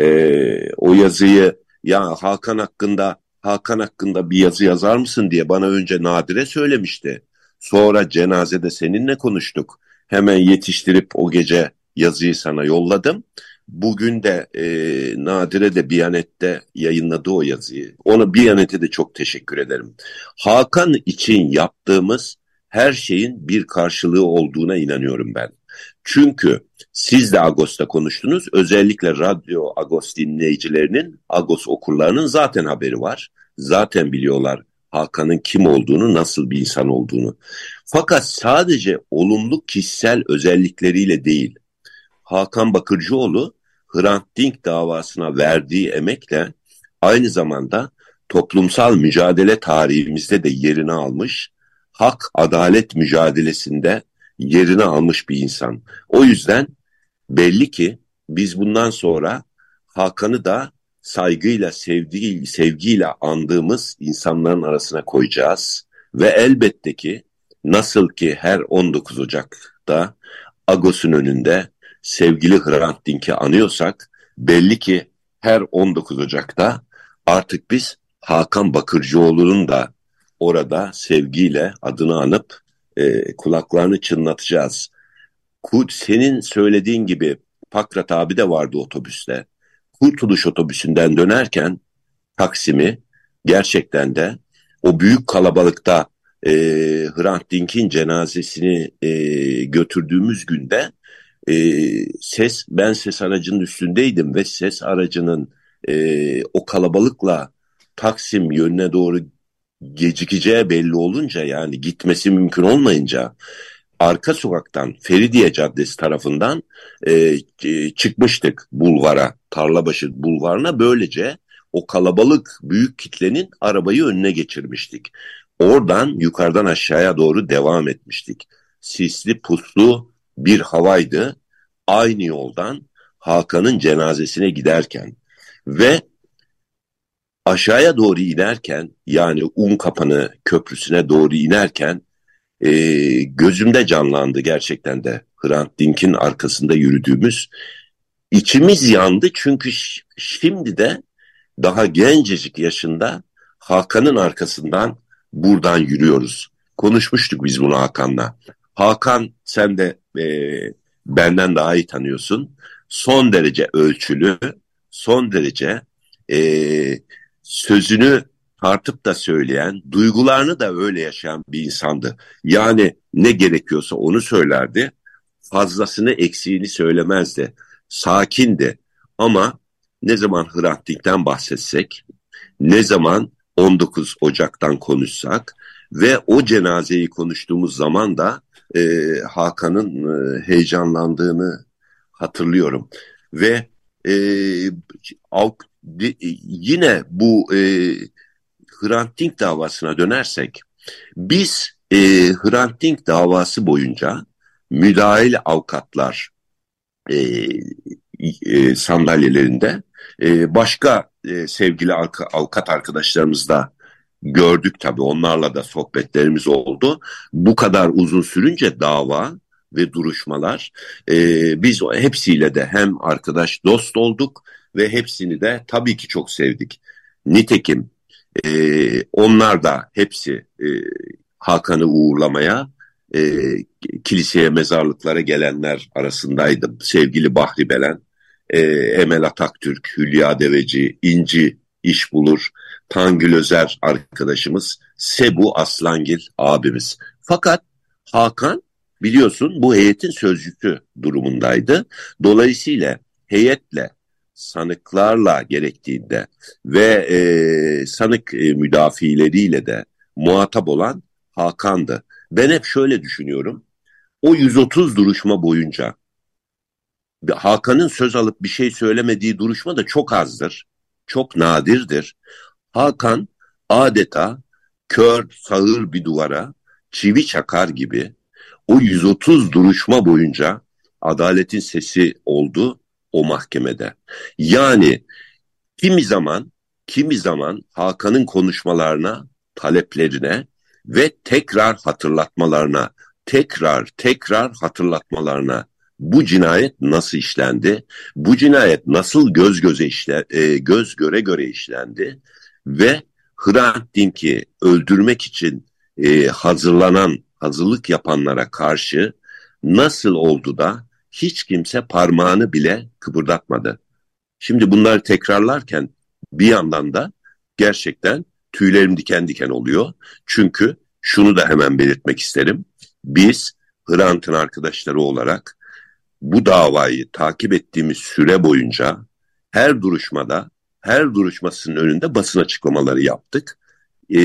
e, o yazıyı ya Hakan hakkında Hakan hakkında bir yazı yazar mısın diye bana önce Nadire söylemişti. Sonra cenazede seninle konuştuk. Hemen yetiştirip o gece yazıyı sana yolladım. Bugün de e, Nadire de Biyanet'te yayınladı o yazıyı. Ona Biyanet'e de çok teşekkür ederim. Hakan için yaptığımız her şeyin bir karşılığı olduğuna inanıyorum ben. Çünkü siz de Agos'ta konuştunuz. Özellikle Radyo Agos dinleyicilerinin, Agos okurlarının zaten haberi var. Zaten biliyorlar Hakan'ın kim olduğunu, nasıl bir insan olduğunu. Fakat sadece olumlu kişisel özellikleriyle değil, Hakan Bakırcıoğlu Hrant Dink davasına verdiği emekle aynı zamanda toplumsal mücadele tarihimizde de yerini almış, hak adalet mücadelesinde yerini almış bir insan. O yüzden belli ki biz bundan sonra Hakan'ı da saygıyla, sevdiği, sevgiyle andığımız insanların arasına koyacağız. Ve elbette ki nasıl ki her 19 Ocak'ta Agos'un önünde sevgili Hrant Dink'i anıyorsak belli ki her 19 Ocak'ta artık biz Hakan Bakırcıoğlu'nun da orada sevgiyle adını anıp e, kulaklarını çınlatacağız. Senin söylediğin gibi Pakrat abi de vardı otobüste. Kurtuluş otobüsünden dönerken Taksim'i gerçekten de o büyük kalabalıkta e, Hrant Dink'in cenazesini e, götürdüğümüz günde e, ses ben ses aracının üstündeydim ve ses aracının e, o kalabalıkla Taksim yönüne doğru gecikeceği belli olunca yani gitmesi mümkün olmayınca arka sokaktan Feridiye Caddesi tarafından e, çıkmıştık bulvara, Tarlabaşı bulvarına böylece o kalabalık büyük kitlenin arabayı önüne geçirmiştik. Oradan yukarıdan aşağıya doğru devam etmiştik. Sisli puslu bir havaydı. Aynı yoldan Hakan'ın cenazesine giderken ve aşağıya doğru inerken yani Un Kapanı Köprüsü'ne doğru inerken e, gözümde canlandı gerçekten de Hrant Dink'in arkasında yürüdüğümüz. İçimiz yandı çünkü şimdi de daha gencecik yaşında Hakan'ın arkasından buradan yürüyoruz. Konuşmuştuk biz bunu Hakan'la. Hakan sen de e, benden daha iyi tanıyorsun. Son derece ölçülü, son derece e, sözünü tartıp da söyleyen, duygularını da öyle yaşayan bir insandı. Yani ne gerekiyorsa onu söylerdi, fazlasını eksiğini söylemezdi. Sakindi ama ne zaman Hrant Dink'ten bahsetsek, ne zaman 19 Ocak'tan konuşsak ve o cenazeyi konuştuğumuz zaman da e, Hakan'ın e, heyecanlandığını hatırlıyorum. Ve e, de, yine bu e, Hrant Dink davasına dönersek biz e, Hrant Dink davası boyunca müdahil avukatlar e, e, sandalyelerinde e, başka e, sevgili avukat arkadaşlarımız da gördük tabii onlarla da sohbetlerimiz oldu. Bu kadar uzun sürünce dava ve duruşmalar e, biz hepsiyle de hem arkadaş dost olduk ve hepsini de tabii ki çok sevdik. Nitekim e, onlar da hepsi e, Hakan'ı uğurlamaya e, kiliseye mezarlıklara gelenler arasındaydı. Sevgili Bahri Belen, e, Emel Ataktürk, Hülya Deveci, İnci İş Bulur, Tangül Özer arkadaşımız, Sebu Aslangil abimiz. Fakat Hakan biliyorsun bu heyetin sözcüsü durumundaydı. Dolayısıyla heyetle sanıklarla gerektiğinde ve e, sanık e, müdafileriyle de muhatap olan Hakan'dı. Ben hep şöyle düşünüyorum. O 130 duruşma boyunca Hakan'ın söz alıp bir şey söylemediği duruşma da çok azdır. Çok nadirdir. Hakan adeta kör, sağır bir duvara çivi çakar gibi o 130 duruşma boyunca adaletin sesi oldu o mahkemede. Yani kimi zaman kimi zaman Hakan'ın konuşmalarına, taleplerine ve tekrar hatırlatmalarına, tekrar tekrar hatırlatmalarına bu cinayet nasıl işlendi? Bu cinayet nasıl göz göze işle, e, göz göre göre işlendi? Ve Hrant Dink'i öldürmek için e, hazırlanan, hazırlık yapanlara karşı nasıl oldu da hiç kimse parmağını bile kıpırdatmadı. Şimdi bunları tekrarlarken bir yandan da gerçekten tüylerim diken diken oluyor. Çünkü şunu da hemen belirtmek isterim. Biz Hrant'ın arkadaşları olarak bu davayı takip ettiğimiz süre boyunca her duruşmada, her duruşmasının önünde basın açıklamaları yaptık. E,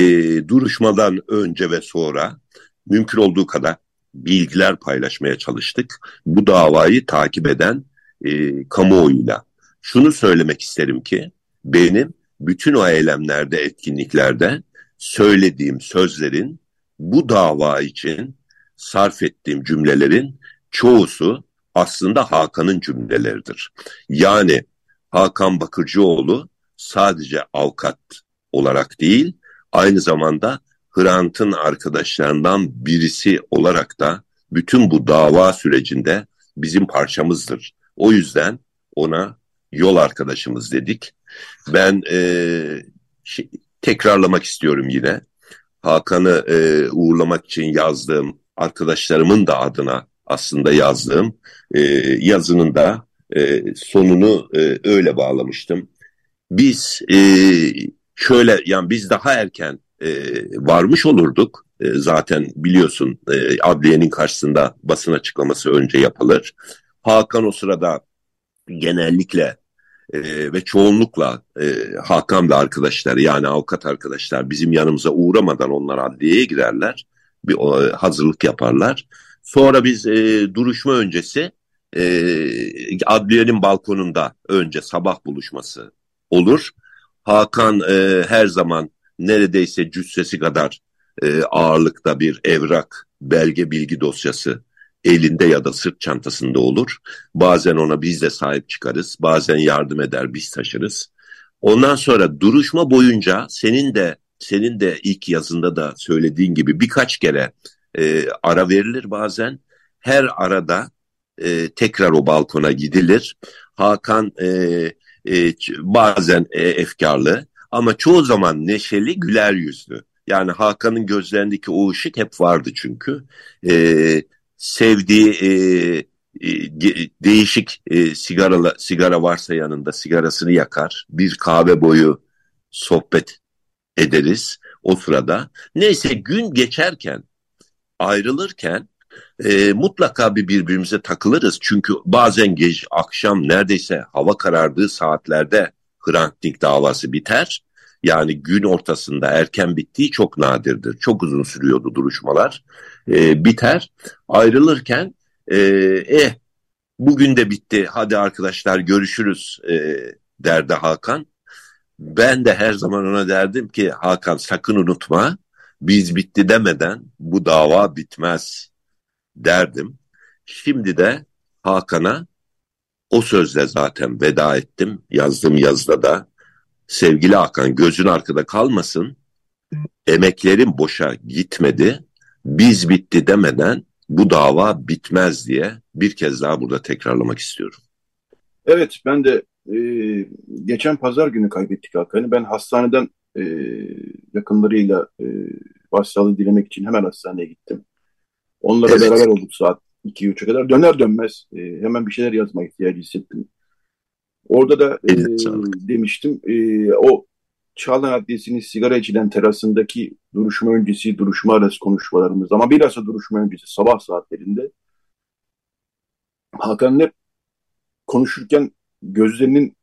duruşmadan önce ve sonra mümkün olduğu kadar bilgiler paylaşmaya çalıştık. Bu davayı takip eden e, kamuoyuyla. Şunu söylemek isterim ki benim bütün o eylemlerde, etkinliklerde söylediğim sözlerin bu dava için sarf ettiğim cümlelerin çoğusu aslında Hakan'ın cümleleridir. Yani Hakan Bakırcıoğlu sadece avukat olarak değil, aynı zamanda Hrant'ın arkadaşlarından birisi olarak da bütün bu dava sürecinde bizim parçamızdır. O yüzden ona yol arkadaşımız dedik. Ben e, şey, tekrarlamak istiyorum yine. Hakan'ı e, uğurlamak için yazdığım arkadaşlarımın da adına aslında yazdığım e, yazının da e, sonunu e, öyle bağlamıştım. Biz e, şöyle yani biz daha erken e, varmış olurduk. E, zaten biliyorsun e, adliyenin karşısında basın açıklaması önce yapılır. Hakan o sırada genellikle e, ve çoğunlukla e, Hakan ve arkadaşlar yani avukat arkadaşlar bizim yanımıza uğramadan onlar adliyeye girerler. Bir o, hazırlık yaparlar. Sonra biz e, duruşma öncesi e, adliyenin balkonunda önce sabah buluşması olur. Hakan e, her zaman neredeyse cüssesi kadar e, ağırlıkta bir evrak, belge, bilgi dosyası elinde ya da sırt çantasında olur. Bazen ona biz de sahip çıkarız, bazen yardım eder, biz taşırız. Ondan sonra duruşma boyunca senin de senin de ilk yazında da söylediğin gibi birkaç kere e, ara verilir bazen. Her arada e, tekrar o balkona gidilir. Hakan e, e, bazen e, efkarlı ama çoğu zaman neşeli, güler yüzlü. Yani Hakan'ın gözlerindeki o ışık hep vardı çünkü. E, sevdiği e, e, değişik e, sigara, sigara varsa yanında sigarasını yakar. Bir kahve boyu sohbet ederiz o sırada. Neyse gün geçerken ayrılırken e, mutlaka bir birbirimize takılırız. Çünkü bazen gece akşam neredeyse hava karardığı saatlerde Hrant Dink davası biter. Yani gün ortasında erken bittiği çok nadirdir. Çok uzun sürüyordu duruşmalar. E, biter. Ayrılırken e, eh bugün de bitti hadi arkadaşlar görüşürüz e, derdi Hakan. Ben de her zaman ona derdim ki Hakan sakın unutma biz bitti demeden bu dava bitmez derdim. Şimdi de Hakan'a o sözle zaten veda ettim. Yazdığım yazda da sevgili Hakan gözün arkada kalmasın. Emeklerim boşa gitmedi. Biz bitti demeden bu dava bitmez diye bir kez daha burada tekrarlamak istiyorum. Evet ben de e, geçen pazar günü kaybettik Hakan'ı. Ben hastaneden e, yakınlarıyla e, başsağlığı dilemek için hemen hastaneye gittim. Onlara evet. beraber olduk saat 2-3'e kadar. Döner dönmez e, hemen bir şeyler yazma ihtiyacı hissettim. Orada da e, demiştim e, o Çağlayan Adliyesi'nin sigara içilen terasındaki duruşma öncesi, duruşma arası konuşmalarımız ama bilhassa duruşma öncesi sabah saatlerinde Hakan'ın hep konuşurken gözlerinin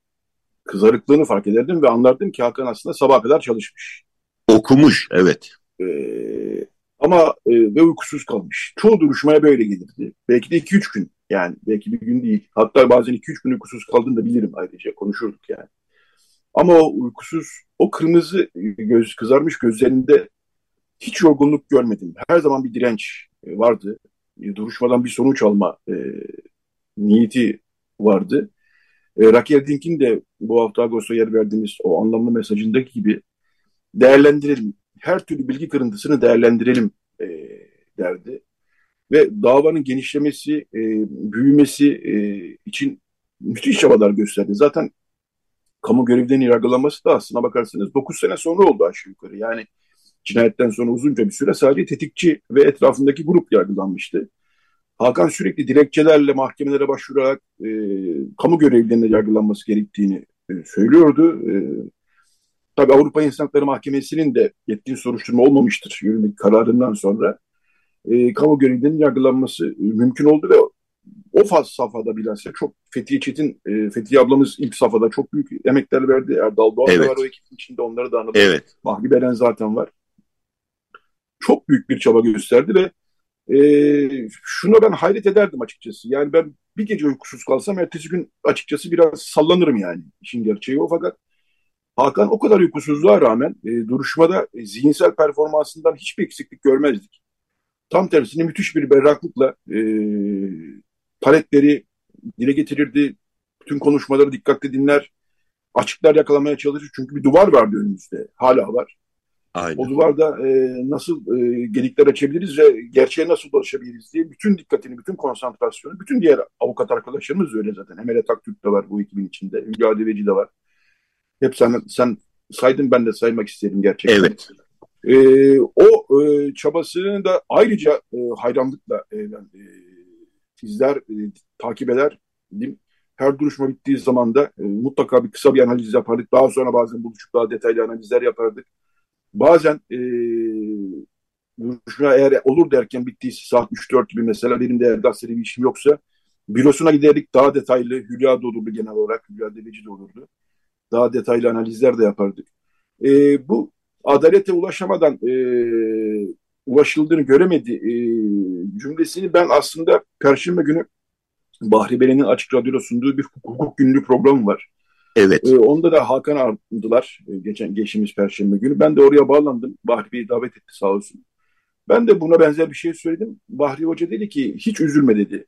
kızarıklığını fark ederdim ve anlardım ki Hakan aslında sabah kadar çalışmış. Okumuş, evet. Ee, ama e, ve uykusuz kalmış. Çoğu duruşmaya böyle gelirdi. Belki de 2-3 gün yani. Belki bir gün değil. Hatta bazen 2-3 gün uykusuz kaldığını da bilirim ayrıca. Konuşurduk yani. Ama o uykusuz, o kırmızı göz, kızarmış gözlerinde hiç yorgunluk görmedim. Her zaman bir direnç e, vardı. E, duruşmadan bir sonuç alma e, niyeti vardı. E, Raquel Dink'in de bu hafta Ağustos'a yer verdiğimiz o anlamlı mesajındaki gibi değerlendirelim. Her türlü bilgi kırıntısını değerlendirelim e, derdi. Ve davanın genişlemesi, e, büyümesi e, için müthiş çabalar gösterdi. Zaten kamu görevden yargılanması da aslına bakarsanız 9 sene sonra oldu aşağı yukarı. Yani cinayetten sonra uzunca bir süre sadece tetikçi ve etrafındaki grup yargılanmıştı. Hakan sürekli dilekçelerle mahkemelere başvurarak e, kamu görevlilerine yargılanması gerektiğini e, söylüyordu. E, tabii Avrupa İnsan Hakları Mahkemesi'nin de yetkin soruşturma olmamıştır yürürlük kararından sonra. E, kamu görevlilerinin yargılanması e, mümkün oldu ve o faz safhada bilhassa çok Fethiye Çetin, e, Fethiye ablamız ilk safhada çok büyük emekler verdi. Erdal Doğan evet. var o ekibin içinde onları da anladım. Evet. Mahvi Beren zaten var. Çok büyük bir çaba gösterdi ve e, şuna ben hayret ederdim açıkçası. Yani ben bir gece uykusuz kalsam ertesi gün açıkçası biraz sallanırım yani. İşin gerçeği o fakat Hakan o kadar uykusuzluğa rağmen e, duruşmada e, zihinsel performansından hiçbir eksiklik görmezdik. Tam tersine müthiş bir berraklıkla e, paletleri dile getirirdi. Bütün konuşmaları dikkatli dinler. Açıklar yakalamaya çalışır. Çünkü bir duvar vardı önümüzde. Hala var. Aynen. O duvarda e, nasıl e, gedikler açabiliriz ve gerçeğe nasıl ulaşabiliriz diye bütün dikkatini, bütün konsantrasyonu, bütün diğer avukat arkadaşlarımız öyle zaten. Emelet Aktürk de var bu ekibin içinde. Hülya Deveci de var. Hep sen, sen saydın ben de saymak istedim gerçekten. Evet. E, o e, çabasını da ayrıca e, hayranlıkla e, ben, e, izler, e, takip ederdim. Her duruşma bittiği zaman da e, mutlaka bir kısa bir analiz yapardık. Daha sonra bazen buluşup daha detaylı analizler yapardık. Bazen e, duruşma eğer olur derken bittiyse saat 3-4 gibi mesela benim de eğer gazeteli bir işim yoksa bürosuna giderdik daha detaylı Hülya da olurdu genel olarak Hülya Deveci de olurdu. Daha detaylı analizler de yapardık. E, bu adalete ulaşamadan e, ulaşıldığını göremedi e, cümlesini ben aslında Perşembe günü Bahri Belen'in Açık Radyo'da sunduğu bir hukuk günlüğü programı var. Evet. E, onda da Hakan aradılar e, geçen geçtiğimiz Perşembe günü. Ben de oraya bağlandım. Bahri Bey davet etti sağ olsun. Ben de buna benzer bir şey söyledim. Bahri Hoca dedi ki hiç üzülme dedi.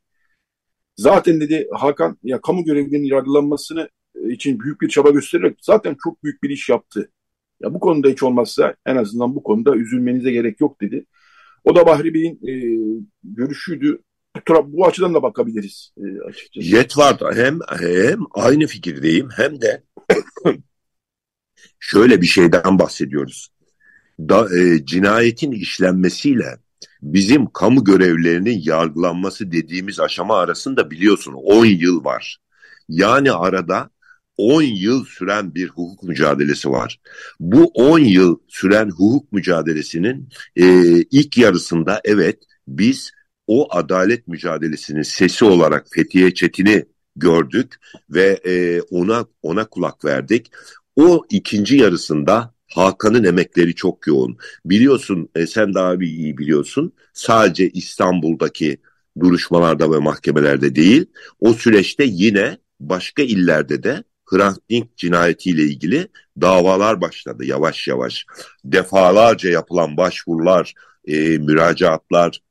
Zaten dedi Hakan ya kamu görevlilerinin yargılanmasını için büyük bir çaba göstererek zaten çok büyük bir iş yaptı. Ya bu konuda hiç olmazsa en azından bu konuda üzülmenize gerek yok dedi. O da Bahri Bey'in e, görüşüydü. Bu, bu açıdan da bakabiliriz e, açıkçası. Yet vardı. Hem, hem aynı fikirdeyim hem de (coughs) şöyle bir şeyden bahsediyoruz. Da, e, cinayetin işlenmesiyle bizim kamu görevlerinin yargılanması dediğimiz aşama arasında biliyorsun 10 yıl var. Yani arada 10 yıl süren bir hukuk mücadelesi var. Bu 10 yıl süren hukuk mücadelesinin e, ilk yarısında evet biz o adalet mücadelesinin sesi olarak Fethiye Çetin'i gördük ve e, ona ona kulak verdik. O ikinci yarısında Hakan'ın emekleri çok yoğun. Biliyorsun e, sen daha iyi biliyorsun. Sadece İstanbul'daki duruşmalarda ve mahkemelerde değil. O süreçte yine başka illerde de Hrant Dink cinayetiyle ilgili davalar başladı yavaş yavaş. Defalarca yapılan başvurular, e, müracaatlar,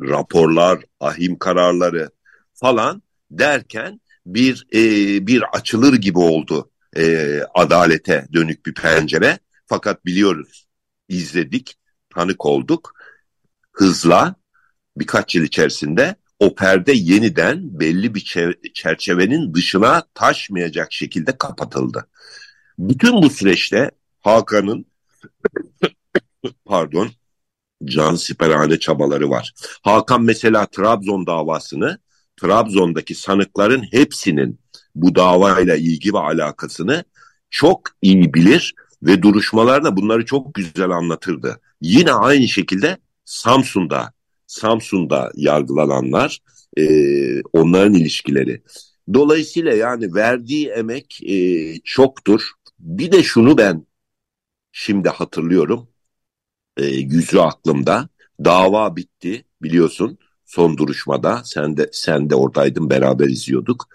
raporlar, ahim kararları falan derken bir e, bir açılır gibi oldu e, adalete dönük bir pencere. Fakat biliyoruz, izledik, tanık olduk. Hızla birkaç yıl içerisinde o perde yeniden belli bir çerçevenin dışına taşmayacak şekilde kapatıldı. Bütün bu süreçte Hakan'ın (coughs) pardon can siperhane çabaları var. Hakan mesela Trabzon davasını Trabzon'daki sanıkların hepsinin bu davayla ilgi ve alakasını çok iyi bilir ve duruşmalarda bunları çok güzel anlatırdı. Yine aynı şekilde Samsun'da Samsun'da yargılananlar e, onların ilişkileri. Dolayısıyla yani verdiği emek e, çoktur. Bir de şunu ben şimdi hatırlıyorum. E, yüzü aklımda. Dava bitti biliyorsun son duruşmada. Sen de sen de oradaydın beraber izliyorduk.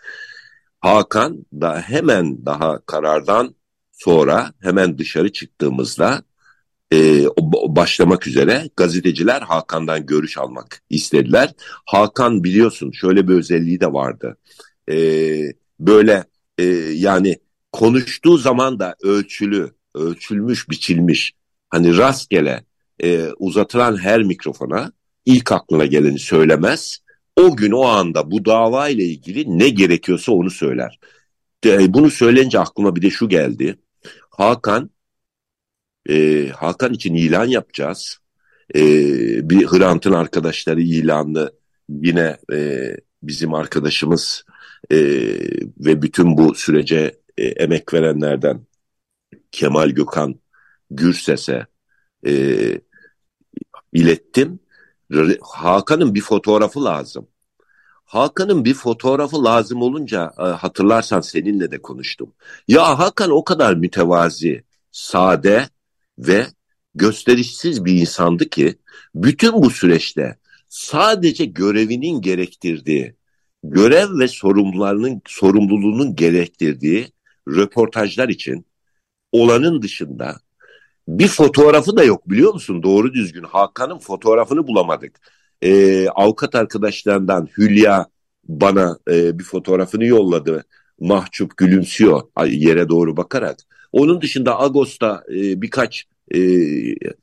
Hakan da hemen daha karardan sonra hemen dışarı çıktığımızda e, başlamak üzere gazeteciler Hakan'dan görüş almak istediler. Hakan biliyorsun şöyle bir özelliği de vardı. E, böyle e, yani konuştuğu zaman da ölçülü, ölçülmüş, biçilmiş. Hani rastgele e, uzatılan her mikrofona ilk aklına geleni söylemez. O gün o anda bu dava ile ilgili ne gerekiyorsa onu söyler. E, bunu söyleyince aklıma bir de şu geldi. Hakan e, Hakan için ilan yapacağız. E, bir Hrant'ın arkadaşları ilanını yine e, bizim arkadaşımız e, ve bütün bu sürece e, emek verenlerden Kemal Gökhan Gürses'e e, ilettim. Hakan'ın bir fotoğrafı lazım. Hakan'ın bir fotoğrafı lazım olunca e, hatırlarsan seninle de konuştum. Ya Hakan o kadar mütevazi, sade, ve gösterişsiz bir insandı ki bütün bu süreçte sadece görevinin gerektirdiği görev ve sorumlularının sorumluluğunun gerektirdiği röportajlar için olanın dışında bir fotoğrafı da yok biliyor musun? Doğru düzgün Hakan'ın fotoğrafını bulamadık. Ee, avukat arkadaşlarından Hülya bana e, bir fotoğrafını yolladı. Mahcup gülümsüyor yere doğru bakarak. Onun dışında Ağustos'ta e, birkaç e,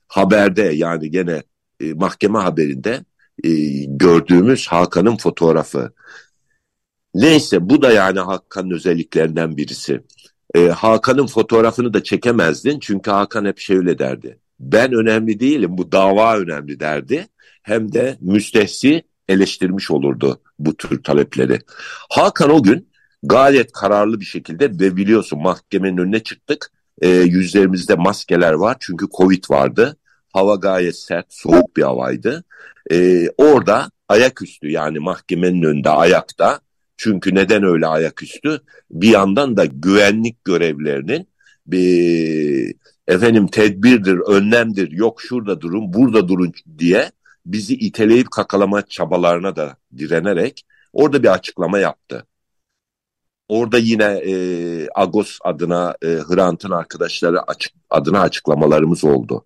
haberde yani gene e, mahkeme haberinde e, gördüğümüz Hakan'ın fotoğrafı. Neyse bu da yani Hakan'ın özelliklerinden birisi. E, Hakan'ın fotoğrafını da çekemezdin çünkü Hakan hep şöyle derdi. Ben önemli değilim bu dava önemli derdi. Hem de müstehsi eleştirmiş olurdu bu tür talepleri. Hakan o gün gayet kararlı bir şekilde ve biliyorsun mahkemenin önüne çıktık. E, yüzlerimizde maskeler var çünkü Covid vardı. Hava gayet sert, soğuk bir havaydı. E, orada ayaküstü yani mahkemenin önünde ayakta. Çünkü neden öyle ayaküstü? Bir yandan da güvenlik görevlerinin bir efendim tedbirdir, önlemdir, yok şurada durun, burada durun diye bizi iteleyip kakalama çabalarına da direnerek orada bir açıklama yaptı. Orada yine e, Agos adına e, Hrant'ın arkadaşları açık, adına açıklamalarımız oldu.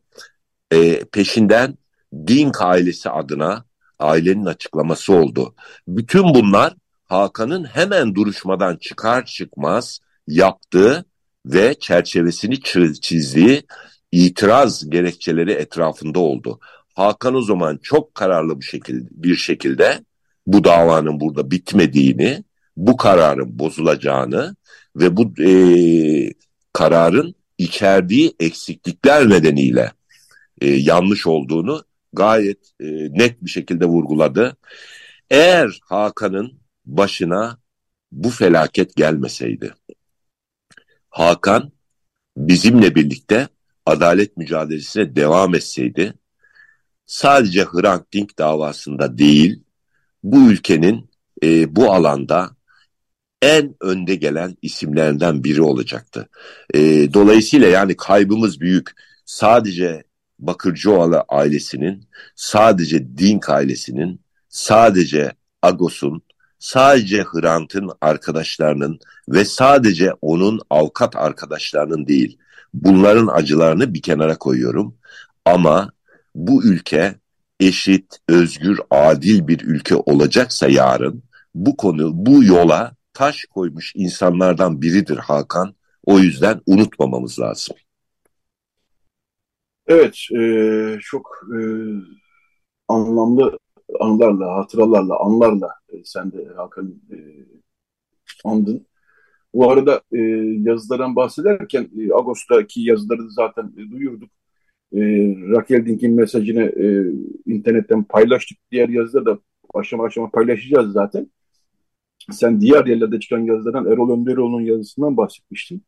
E, peşinden Dink ailesi adına ailenin açıklaması oldu. Bütün bunlar Hakan'ın hemen duruşmadan çıkar çıkmaz yaptığı ve çerçevesini çizdiği itiraz gerekçeleri etrafında oldu. Hakan o zaman çok kararlı bir şekilde bir şekilde bu davanın burada bitmediğini, bu kararın bozulacağını ve bu e, kararın içerdiği eksiklikler nedeniyle e, yanlış olduğunu gayet e, net bir şekilde vurguladı. Eğer Hakan'ın başına bu felaket gelmeseydi, Hakan bizimle birlikte adalet mücadelesine devam etseydi, sadece Hrant Dink davasında değil, bu ülkenin e, bu alanda en önde gelen isimlerinden biri olacaktı. E, dolayısıyla yani kaybımız büyük. Sadece Bakırcıoğlu ailesinin, sadece Dink ailesinin, sadece Agos'un, sadece Hrant'ın arkadaşlarının ve sadece onun avukat arkadaşlarının değil. Bunların acılarını bir kenara koyuyorum. Ama bu ülke eşit, özgür, adil bir ülke olacaksa yarın bu konu, bu yola taş koymuş insanlardan biridir Hakan. O yüzden unutmamamız lazım. Evet, e, çok e, anlamlı anılarla, hatıralarla, anlarla e, sen de Hakan e, andın. Bu arada e, yazılardan bahsederken e, Ağustos'taki yazıları zaten e, duyurduk. E, Raquel Dink'in mesajını e, internetten paylaştık. Diğer yazıları da aşama aşama paylaşacağız zaten. Sen diğer yerlerde çıkan yazılardan Erol Önderoğlu'nun yazısından bahsetmiştin.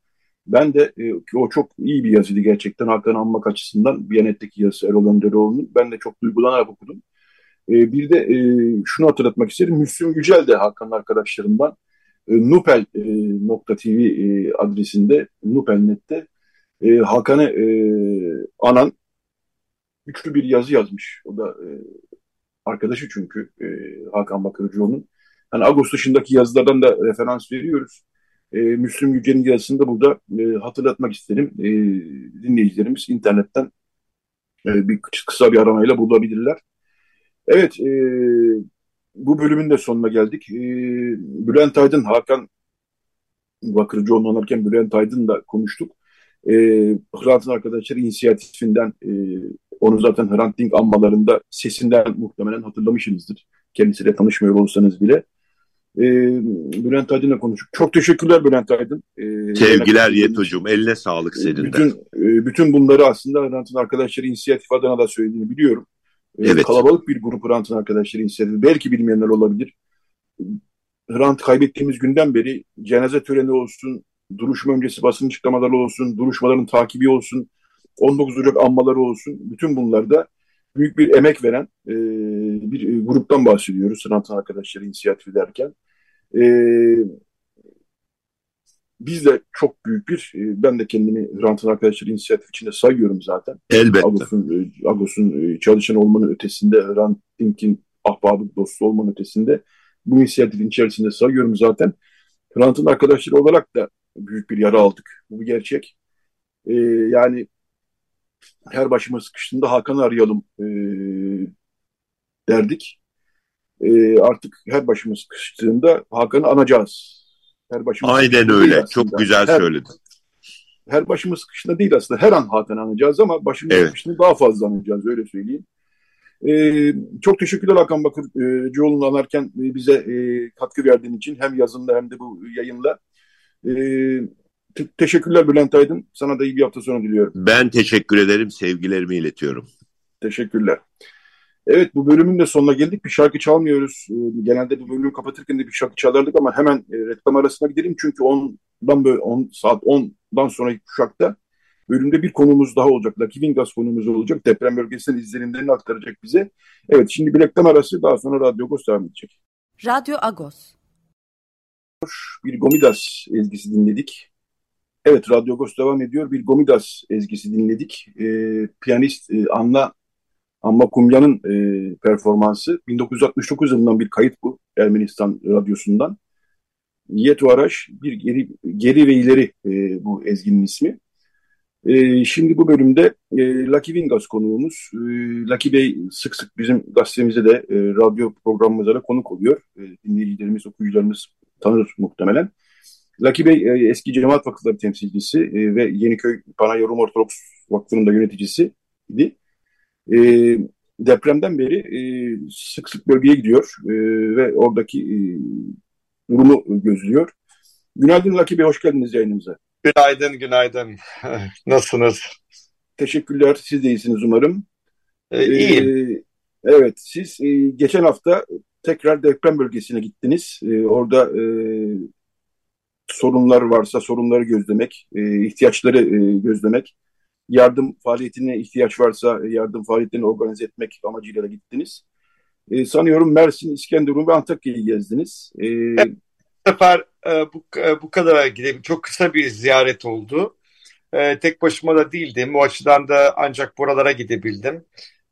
Ben de e, o çok iyi bir yazıydı gerçekten Hakan anmak açısından. Biyanet'teki yazısı Erol Önderoğlu'nun. Ben de çok duygulanarak okudum. E, bir de e, şunu hatırlatmak isterim. Müslüm Yücel de Hakan'ın arkadaşlarından e, nupel.tv adresinde Nupel.net'te e, Hakan'ı anan güçlü bir yazı yazmış. O da arkadaşı çünkü Hakan Bakırcıoğlu'nun. Hani Agos dışındaki yazılardan da referans veriyoruz. E, Müslüm Yücel'in yazısını da burada e, hatırlatmak isterim. E, dinleyicilerimiz internetten e, bir kısa bir aramayla bulabilirler. Evet, e, bu bölümün de sonuna geldik. E, Bülent Aydın, Hakan Bakırcıoğlu anarken Bülent Aydın'la konuştuk. E, Hrant'ın arkadaşları inisiyatifinden e, onu zaten Hrant Dink anmalarında sesinden muhtemelen hatırlamışsınızdır. Kendisiyle tanışmıyor olsanız bile. E, Bülent Aydın'la konuştuk. Çok teşekkürler Bülent Aydın. E, Sevgiler Yetocuğum. Eline sağlık senin de. Bütün, e, bütün bunları aslında Hrant'ın arkadaşları inisiyatif adına da söylediğini biliyorum. E, evet. Kalabalık bir grup Hrant'ın arkadaşları inisiyatif. Belki bilmeyenler olabilir. Hrant kaybettiğimiz günden beri cenaze töreni olsun, duruşma öncesi basın açıklamaları olsun, duruşmaların takibi olsun, 19 Ocak anmaları olsun, bütün bunlarda büyük bir emek veren e, bir gruptan bahsediyoruz Sanatın Arkadaşları inisiyatifi derken. E, biz de çok büyük bir, e, ben de kendimi Hrant'ın Arkadaşları inisiyatif içinde sayıyorum zaten. Elbette. Agos'un, Agos'un e, çalışan olmanın ötesinde, Hrant Dink'in ahbabı dostu olmanın ötesinde bu inisiyatifin içerisinde sayıyorum zaten. Hrant'ın arkadaşları olarak da büyük bir yara aldık. Bu bir gerçek. E, yani her başıma sıkıştığında Hakan'ı arayalım e, derdik. E, artık her başıma sıkıştığında Hakan'ı anacağız. Her başıma Aynen öyle. Çok güzel her, söyledin. Her başımız sıkıştığında değil aslında. Her an Hakan'ı anacağız ama başımız evet. sıkıştığında daha fazla anacağız. Öyle söyleyeyim. Ee, çok teşekkürler Hakan Bakır. Ee, Joel'un anarken bize e, katkı verdiğin için hem yazında hem de bu yayınla. Ee, te- teşekkürler Bülent Aydın. Sana da iyi bir hafta sonu diliyorum. Ben teşekkür ederim. Sevgilerimi iletiyorum. Teşekkürler. Evet bu bölümün de sonuna geldik. Bir şarkı çalmıyoruz. Ee, genelde bu bölümü kapatırken de bir şarkı çalardık ama hemen e, reklam arasına gidelim. Çünkü 10'dan böyle 10 saat 10'dan sonraki kuşakta bölümde bir konumuz daha olacak. Lucky Vingas konumuz olacak. Deprem bölgesinden izlenimlerini aktaracak bize. Evet şimdi bir reklam arası daha sonra Radyo Agos devam edecek. Radyo Agos. Bir Gomidas ezgisi dinledik. Evet Radyo Agos devam ediyor. Bir Gomidas ezgisi dinledik. Ee, piyanist e, Anna Amma Kumya'nın e, performansı 1969 yılından bir kayıt bu Ermenistan radyosundan. Yetu Araş bir geri, geri ve ileri e, bu ezginin ismi. E, şimdi bu bölümde e, Lucky Vingas konuğumuz. E, Lucky Bey sık sık bizim gazetemize de e, radyo programımıza da konuk oluyor. E, dinleyicilerimiz, okuyucularımız tanır muhtemelen. Lucky Bey e, eski Cemaat Vakıfları temsilcisi e, ve Yeniköy Panayorum Ortodoks Vakfı'nın da yöneticisiydi. E, depremden beri e, sık sık bölgeye gidiyor e, ve oradaki e, durumu gözlüyor. Günaydın Bey, hoş geldiniz yayınımıza. Günaydın, günaydın. (laughs) Nasılsınız? Teşekkürler, siz de iyisiniz umarım. Ee, iyiyim. Ee, evet, siz e, geçen hafta tekrar deprem bölgesine gittiniz. E, orada e, sorunlar varsa sorunları gözlemek, e, ihtiyaçları e, gözlemek yardım faaliyetine ihtiyaç varsa yardım faaliyetlerini organize etmek amacıyla da gittiniz. E, sanıyorum Mersin, İskenderun ve Antakya'yı gezdiniz. E, evet, bu sefer e, bu, e, bu kadar gidelim. Çok kısa bir ziyaret oldu. E, tek başıma da değildim. O açıdan da ancak buralara gidebildim.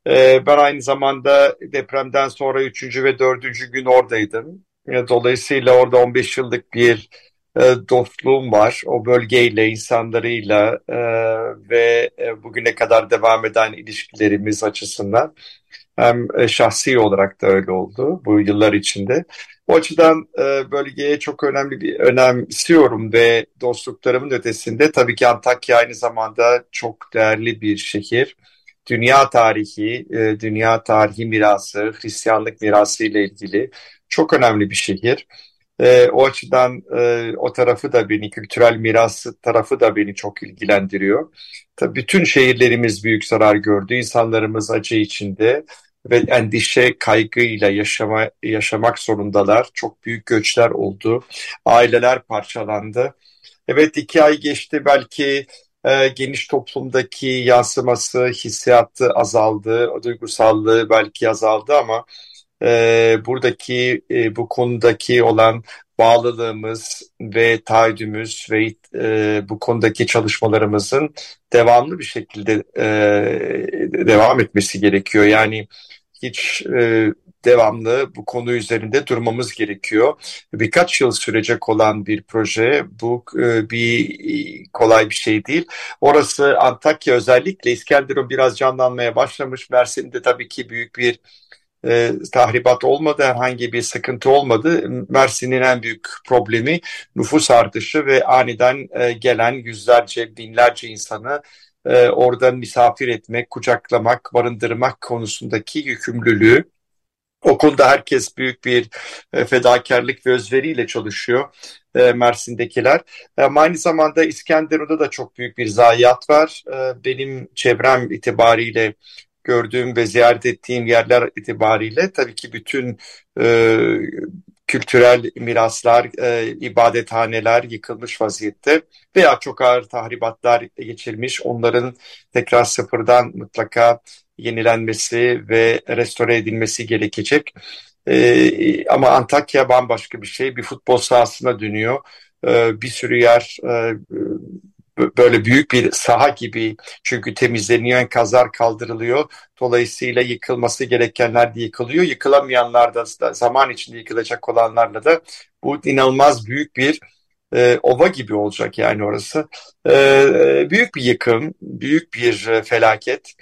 E, ben aynı zamanda depremden sonra üçüncü ve dördüncü gün oradaydım. E, dolayısıyla orada 15 yıllık bir e, dostluğum var. O bölgeyle, insanlarıyla e, ve e, bugüne kadar devam eden ilişkilerimiz açısından hem e, şahsi olarak da öyle oldu bu yıllar içinde. O açıdan bölgeye çok önemli bir önemsiyorum ve dostluklarımın ötesinde tabii ki Antakya aynı zamanda çok değerli bir şehir. Dünya tarihi, dünya tarihi mirası, Hristiyanlık mirası ile ilgili çok önemli bir şehir. E, o açıdan e, o tarafı da beni, kültürel miras tarafı da beni çok ilgilendiriyor. Tabii bütün şehirlerimiz büyük zarar gördü. İnsanlarımız acı içinde ve endişe, kaygıyla yaşama, yaşamak zorundalar. Çok büyük göçler oldu. Aileler parçalandı. Evet iki ay geçti belki e, geniş toplumdaki yansıması, hissiyatı azaldı, duygusallığı belki azaldı ama e, buradaki e, bu konudaki olan bağlılığımız ve taahhüdümüz ve e, bu konudaki çalışmalarımızın devamlı bir şekilde e, devam etmesi gerekiyor. Yani hiç e, devamlı bu konu üzerinde durmamız gerekiyor. Birkaç yıl sürecek olan bir proje bu e, bir kolay bir şey değil. Orası Antakya özellikle İskenderun biraz canlanmaya başlamış. Mersin'de tabii ki büyük bir e, tahribat olmadı, herhangi bir sıkıntı olmadı. Mersin'in en büyük problemi nüfus artışı ve aniden e, gelen yüzlerce, binlerce insanı e, orada misafir etmek, kucaklamak, barındırmak konusundaki yükümlülüğü. O konuda herkes büyük bir e, fedakarlık ve özveriyle çalışıyor e, Mersin'dekiler. Ama aynı zamanda İskenderun'da da çok büyük bir zayiat var. E, benim çevrem itibariyle gördüğüm ve ziyaret ettiğim yerler itibariyle tabii ki bütün e, kültürel miraslar, e, ibadethaneler yıkılmış vaziyette veya çok ağır tahribatlar geçirmiş. Onların tekrar sıfırdan mutlaka yenilenmesi ve restore edilmesi gerekecek. E, ama Antakya bambaşka bir şey. Bir futbol sahasına dönüyor. E, bir sürü yer e, böyle büyük bir saha gibi çünkü temizleniyor, enkazlar kaldırılıyor. Dolayısıyla yıkılması gerekenler de yıkılıyor. Yıkılamayanlar da zaman içinde yıkılacak olanlarla da bu inanılmaz büyük bir e, ova gibi olacak yani orası. E, büyük bir yıkım, büyük bir e, felaket.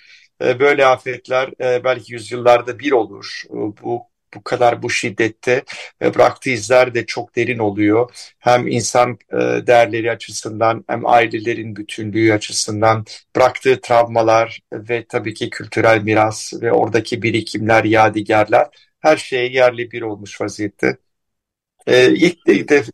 E, böyle afetler e, belki yüzyıllarda bir olur. Bu bu kadar bu şiddette bıraktığı izler de çok derin oluyor. Hem insan e, değerleri açısından hem ailelerin bütünlüğü açısından bıraktığı travmalar ve tabii ki kültürel miras ve oradaki birikimler, yadigarlar her şeye yerli bir olmuş vaziyette. E, ilk de,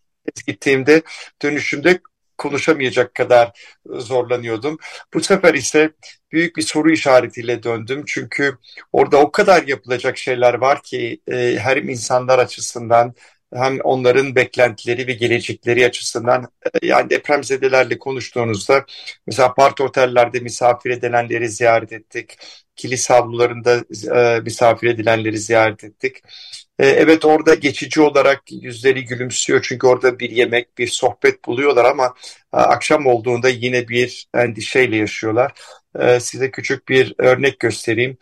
gittiğimde dönüşümde konuşamayacak kadar zorlanıyordum. Bu sefer ise büyük bir soru işaretiyle döndüm. Çünkü orada o kadar yapılacak şeyler var ki e, her insanlar açısından hem onların beklentileri ve gelecekleri açısından e, yani depremzedelerle konuştuğunuzda mesela apart otellerde misafir edilenleri ziyaret ettik. Kilise avlularında e, misafir edilenleri ziyaret ettik. E, evet orada geçici olarak yüzleri gülümsüyor çünkü orada bir yemek, bir sohbet buluyorlar ama e, akşam olduğunda yine bir endişeyle yaşıyorlar. E, size küçük bir örnek göstereyim.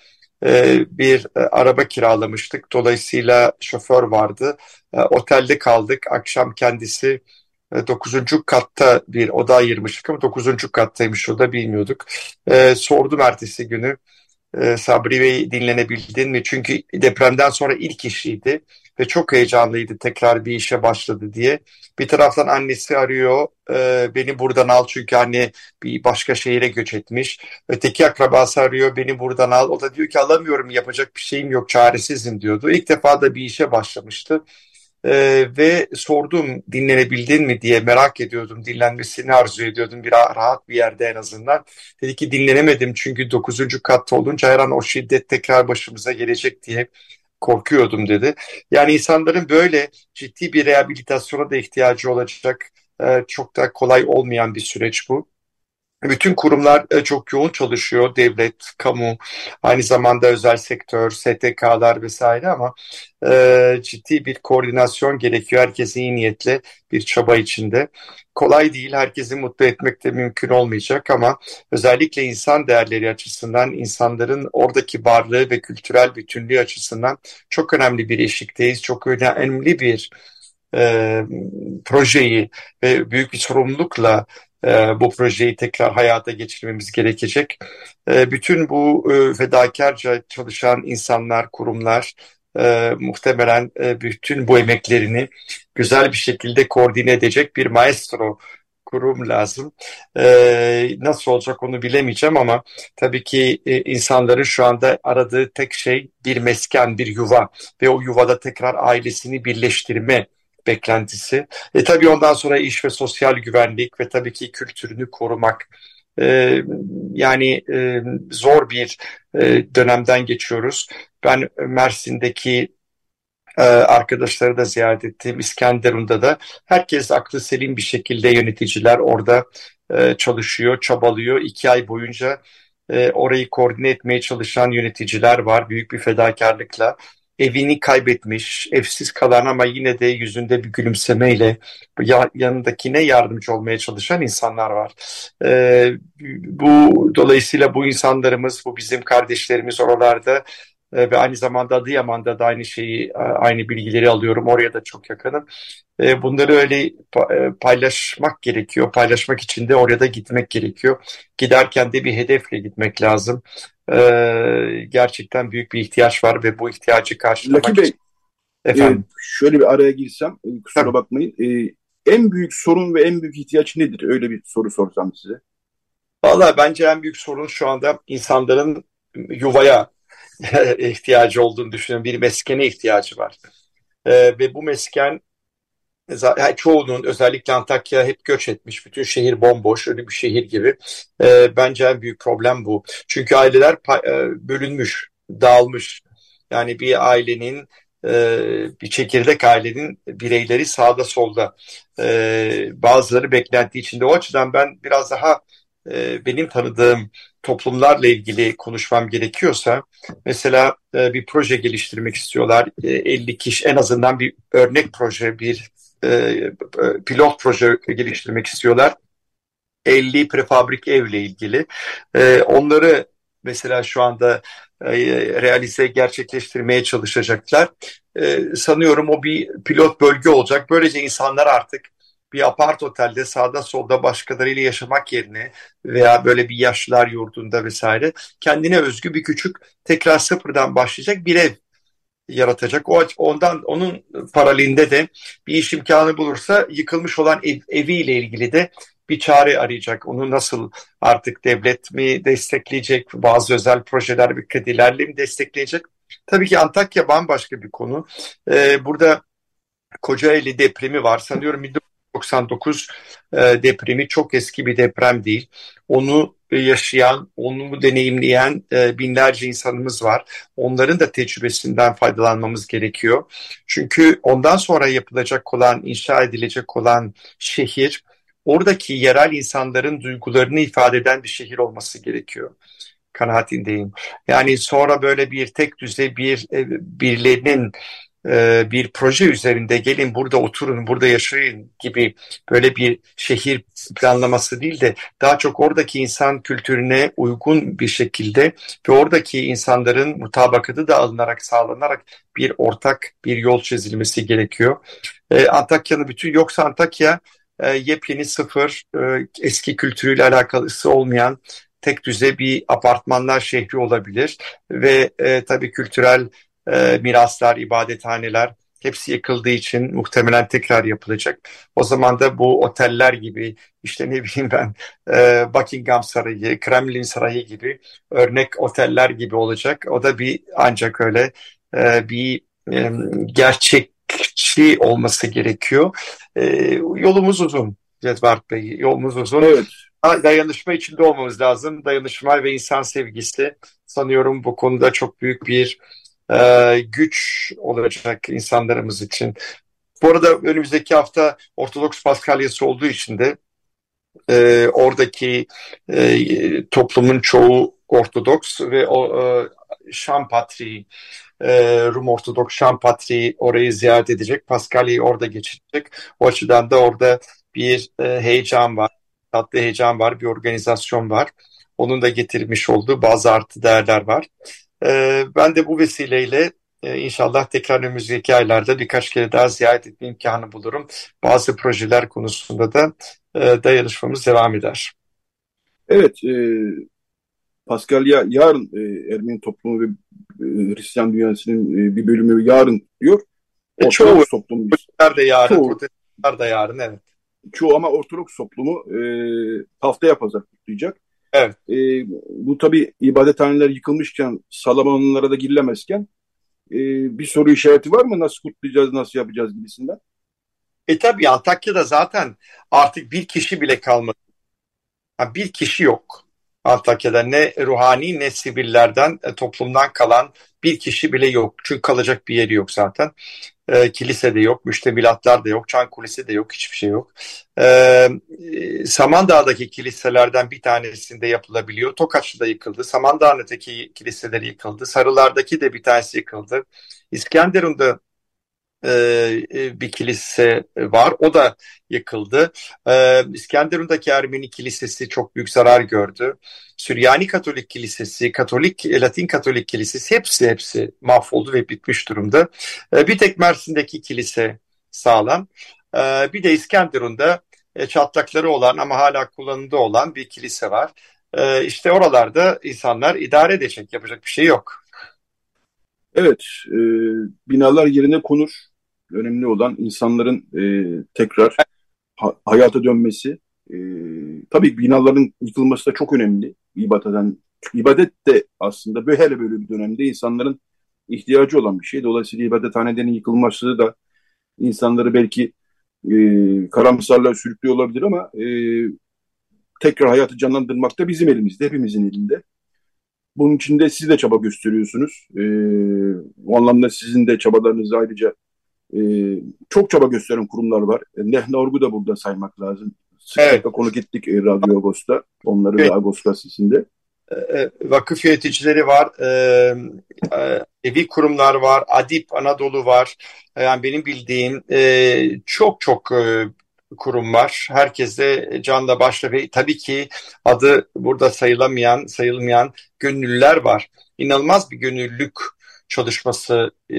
Bir araba kiralamıştık. Dolayısıyla şoför vardı. Otelde kaldık. Akşam kendisi dokuzuncu katta bir oda ayırmıştık ama dokuzuncu kattaymış o da bilmiyorduk. Sordum ertesi günü e, Sabri Bey dinlenebildin mi? Çünkü depremden sonra ilk işiydi ve çok heyecanlıydı tekrar bir işe başladı diye. Bir taraftan annesi arıyor e, beni buradan al çünkü anne bir başka şehire göç etmiş. Öteki akrabası arıyor beni buradan al. O da diyor ki alamıyorum yapacak bir şeyim yok çaresizim diyordu. İlk defa da bir işe başlamıştı. Ee, ve sordum dinlenebildin mi diye merak ediyordum. Dinlenmesini arzu ediyordum bir rahat bir yerde en azından. Dedi ki dinlenemedim çünkü 9. katta olunca her an o şiddet tekrar başımıza gelecek diye korkuyordum dedi. Yani insanların böyle ciddi bir rehabilitasyona da ihtiyacı olacak. Ee, çok da kolay olmayan bir süreç bu. Bütün kurumlar e, çok yoğun çalışıyor. Devlet, kamu, aynı zamanda özel sektör, STK'lar vesaire ama e, ciddi bir koordinasyon gerekiyor. Herkes iyi niyetle bir çaba içinde. Kolay değil, herkesi mutlu etmek de mümkün olmayacak ama özellikle insan değerleri açısından, insanların oradaki varlığı ve kültürel bütünlüğü açısından çok önemli bir eşikteyiz. Çok önemli bir e, projeyi ve büyük bir sorumlulukla e, bu projeyi tekrar hayata geçirmemiz gerekecek. E, bütün bu e, fedakarca çalışan insanlar, kurumlar e, muhtemelen e, bütün bu emeklerini güzel bir şekilde koordine edecek bir maestro kurum lazım. Ee, nasıl olacak onu bilemeyeceğim ama tabii ki insanların şu anda aradığı tek şey bir mesken, bir yuva ve o yuvada tekrar ailesini birleştirme beklentisi. E tabii ondan sonra iş ve sosyal güvenlik ve tabii ki kültürünü korumak. E, yani e, zor bir e, dönemden geçiyoruz. Ben Mersin'deki e, arkadaşları da ziyaret ettim. İskenderun'da da herkes aklı selim bir şekilde yöneticiler orada e, çalışıyor, çabalıyor. İki ay boyunca e, orayı koordine etmeye çalışan yöneticiler var büyük bir fedakarlıkla evini kaybetmiş, evsiz kalan ama yine de yüzünde bir gülümsemeyle yanındakine yardımcı olmaya çalışan insanlar var. Ee, bu dolayısıyla bu insanlarımız, bu bizim kardeşlerimiz oralarda e, ve aynı zamanda Adıyaman'da da aynı şeyi, aynı bilgileri alıyorum. Oraya da çok yakınım. E, bunları öyle e, paylaşmak gerekiyor. Paylaşmak için de oraya da gitmek gerekiyor. Giderken de bir hedefle gitmek lazım. Gerçekten büyük bir ihtiyaç var ve bu ihtiyacı karşılamak Laki Bey, için. Efendim? E, şöyle bir araya girsem, kusura Tabii. bakmayın. E, en büyük sorun ve en büyük ihtiyaç nedir? Öyle bir soru sorsam size. Valla bence en büyük sorun şu anda insanların yuvaya (laughs) ihtiyacı olduğunu düşünüyorum. Bir meskene ihtiyacı var. E, ve bu mesken yani çoğunun özellikle Antakya hep göç etmiş. Bütün şehir bomboş, ölü bir şehir gibi. E, bence en büyük problem bu. Çünkü aileler e, bölünmüş, dağılmış. Yani bir ailenin e, bir çekirdek ailenin bireyleri sağda solda. E, bazıları beklenti içinde. O açıdan ben biraz daha e, benim tanıdığım toplumlarla ilgili konuşmam gerekiyorsa mesela e, bir proje geliştirmek istiyorlar. E, 50 kişi en azından bir örnek proje, bir e, pilot proje geliştirmek istiyorlar. 50 prefabrik evle ilgili. E, onları mesela şu anda e, realize gerçekleştirmeye çalışacaklar. E, sanıyorum o bir pilot bölge olacak. Böylece insanlar artık bir apart otelde sağda solda başkalarıyla yaşamak yerine veya böyle bir yaşlılar yurdunda vesaire kendine özgü bir küçük tekrar sıfırdan başlayacak bir ev yaratacak. O ondan onun paralelinde de bir iş imkanı bulursa yıkılmış olan ev, eviyle ilgili de bir çare arayacak. Onu nasıl artık devlet mi destekleyecek, bazı özel projeler bir kredilerle mi destekleyecek? Tabii ki Antakya bambaşka bir konu. Ee, burada Kocaeli depremi var. Sanıyorum 1999 e, depremi çok eski bir deprem değil. Onu yaşayan, onu deneyimleyen e, binlerce insanımız var. Onların da tecrübesinden faydalanmamız gerekiyor. Çünkü ondan sonra yapılacak olan, inşa edilecek olan şehir oradaki yerel insanların duygularını ifade eden bir şehir olması gerekiyor kanaatindeyim. Yani sonra böyle bir tek düze bir e, birilerinin e, bir proje üzerinde gelin burada oturun, burada yaşayın gibi böyle bir şehir planlaması değil de daha çok oradaki insan kültürüne uygun bir şekilde ve oradaki insanların mutabakatı da alınarak sağlanarak bir ortak bir yol çizilmesi gerekiyor. E, Antakya'nın bütün yoksa Antakya e, yepyeni sıfır e, eski kültürüyle alakası olmayan tek düze bir apartmanlar şehri olabilir ve e, tabii kültürel e, miraslar, ibadethaneler hepsi yıkıldığı için muhtemelen tekrar yapılacak. O zaman da bu oteller gibi işte ne (laughs) bileyim ben e, Buckingham Sarayı, Kremlin Sarayı gibi örnek oteller gibi olacak. O da bir ancak öyle e, bir e, gerçekçi olması gerekiyor. E, yolumuz uzun Cezvart Bey, yolumuz uzun. Evet. Dayanışma içinde olmamız lazım. Dayanışma ve insan sevgisi sanıyorum bu konuda çok büyük bir e, güç olacak insanlarımız için. Bu arada önümüzdeki hafta Ortodoks Paskalyası olduğu için de e, oradaki e, toplumun çoğu Ortodoks ve o e, Şam Patriği, e, Rum Ortodoks Şam Patriği orayı ziyaret edecek. Paskalya'yı orada geçirecek. O açıdan da orada bir e, heyecan var, tatlı heyecan var, bir organizasyon var. Onun da getirmiş olduğu bazı artı değerler var. Ee, ben de bu vesileyle e, inşallah tekrar önümüzdeki aylarda birkaç kere daha ziyaret etme imkanı bulurum. Bazı projeler konusunda da e, dayanışmamız devam eder. Evet, e, Paskalya yarın e, Ermeni toplumu ve e, Hristiyan dünyasının e, bir bölümü yarın diyor. E, çoğu toplumu de yarın, çoğu, yarın, evet. Çoğu ama Ortodoks toplumu e, haftaya pazar kutlayacak. Evet. E, bu tabi ibadethaneler yıkılmışken, salamanlara da girilemezken e, bir soru işareti var mı? Nasıl kutlayacağız, nasıl yapacağız gibisinden? E tabi Antakya'da zaten artık bir kişi bile kalmadı. Ha, bir kişi yok. Antakya'da ne ruhani ne sivillerden, e, toplumdan kalan bir kişi bile yok. Çünkü kalacak bir yeri yok zaten. E, kilise de yok, müştemilatlar da yok, çan kulesi de yok, hiçbir şey yok. E, Samandağ'daki kiliselerden bir tanesinde yapılabiliyor. Tokaçlı'da yıkıldı. Samandağ'daki kiliseleri yıkıldı. Sarılar'daki de bir tanesi yıkıldı. İskenderun'da e, bir kilise var. O da yıkıldı. E, İskenderun'daki Ermeni kilisesi çok büyük zarar gördü. Süryani Katolik Kilisesi, Katolik, Latin Katolik Kilisesi hepsi hepsi mahvoldu ve bitmiş durumda. E, bir tek Mersin'deki kilise sağlam. E, bir de İskenderun'da e, çatlakları olan ama hala kullanımda olan bir kilise var. E, işte oralarda insanlar idare edecek, yapacak bir şey yok. Evet, e, binalar yerine konur önemli olan insanların e, tekrar ha, hayata dönmesi. E, tabii binaların yıkılması da çok önemli. İbadetten, ibadet de aslında böyle böyle bir dönemde insanların ihtiyacı olan bir şey. Dolayısıyla ibadethanelerin yıkılması da insanları belki e, karamsarlığa sürüklüyor olabilir ama e, tekrar hayatı canlandırmak da bizim elimizde, hepimizin elinde. Bunun için de siz de çaba gösteriyorsunuz. E, o anlamda sizin de çabalarınızı ayrıca e, çok çaba gösteren kurumlar var. E, Nehne Orgu da burada saymak lazım. Sıklıkla evet. konuk ettik e, Radyo Agos'ta. Onları evet. da Agos gazetesinde. E, e, vakıf yöneticileri var, e, e, evi kurumlar var, Adip Anadolu var. Yani benim bildiğim çok çok kurum var. Herkese canla başla ve tabii ki adı burada sayılamayan, sayılmayan gönüllüler var. İnanılmaz bir gönüllülük çalışması e,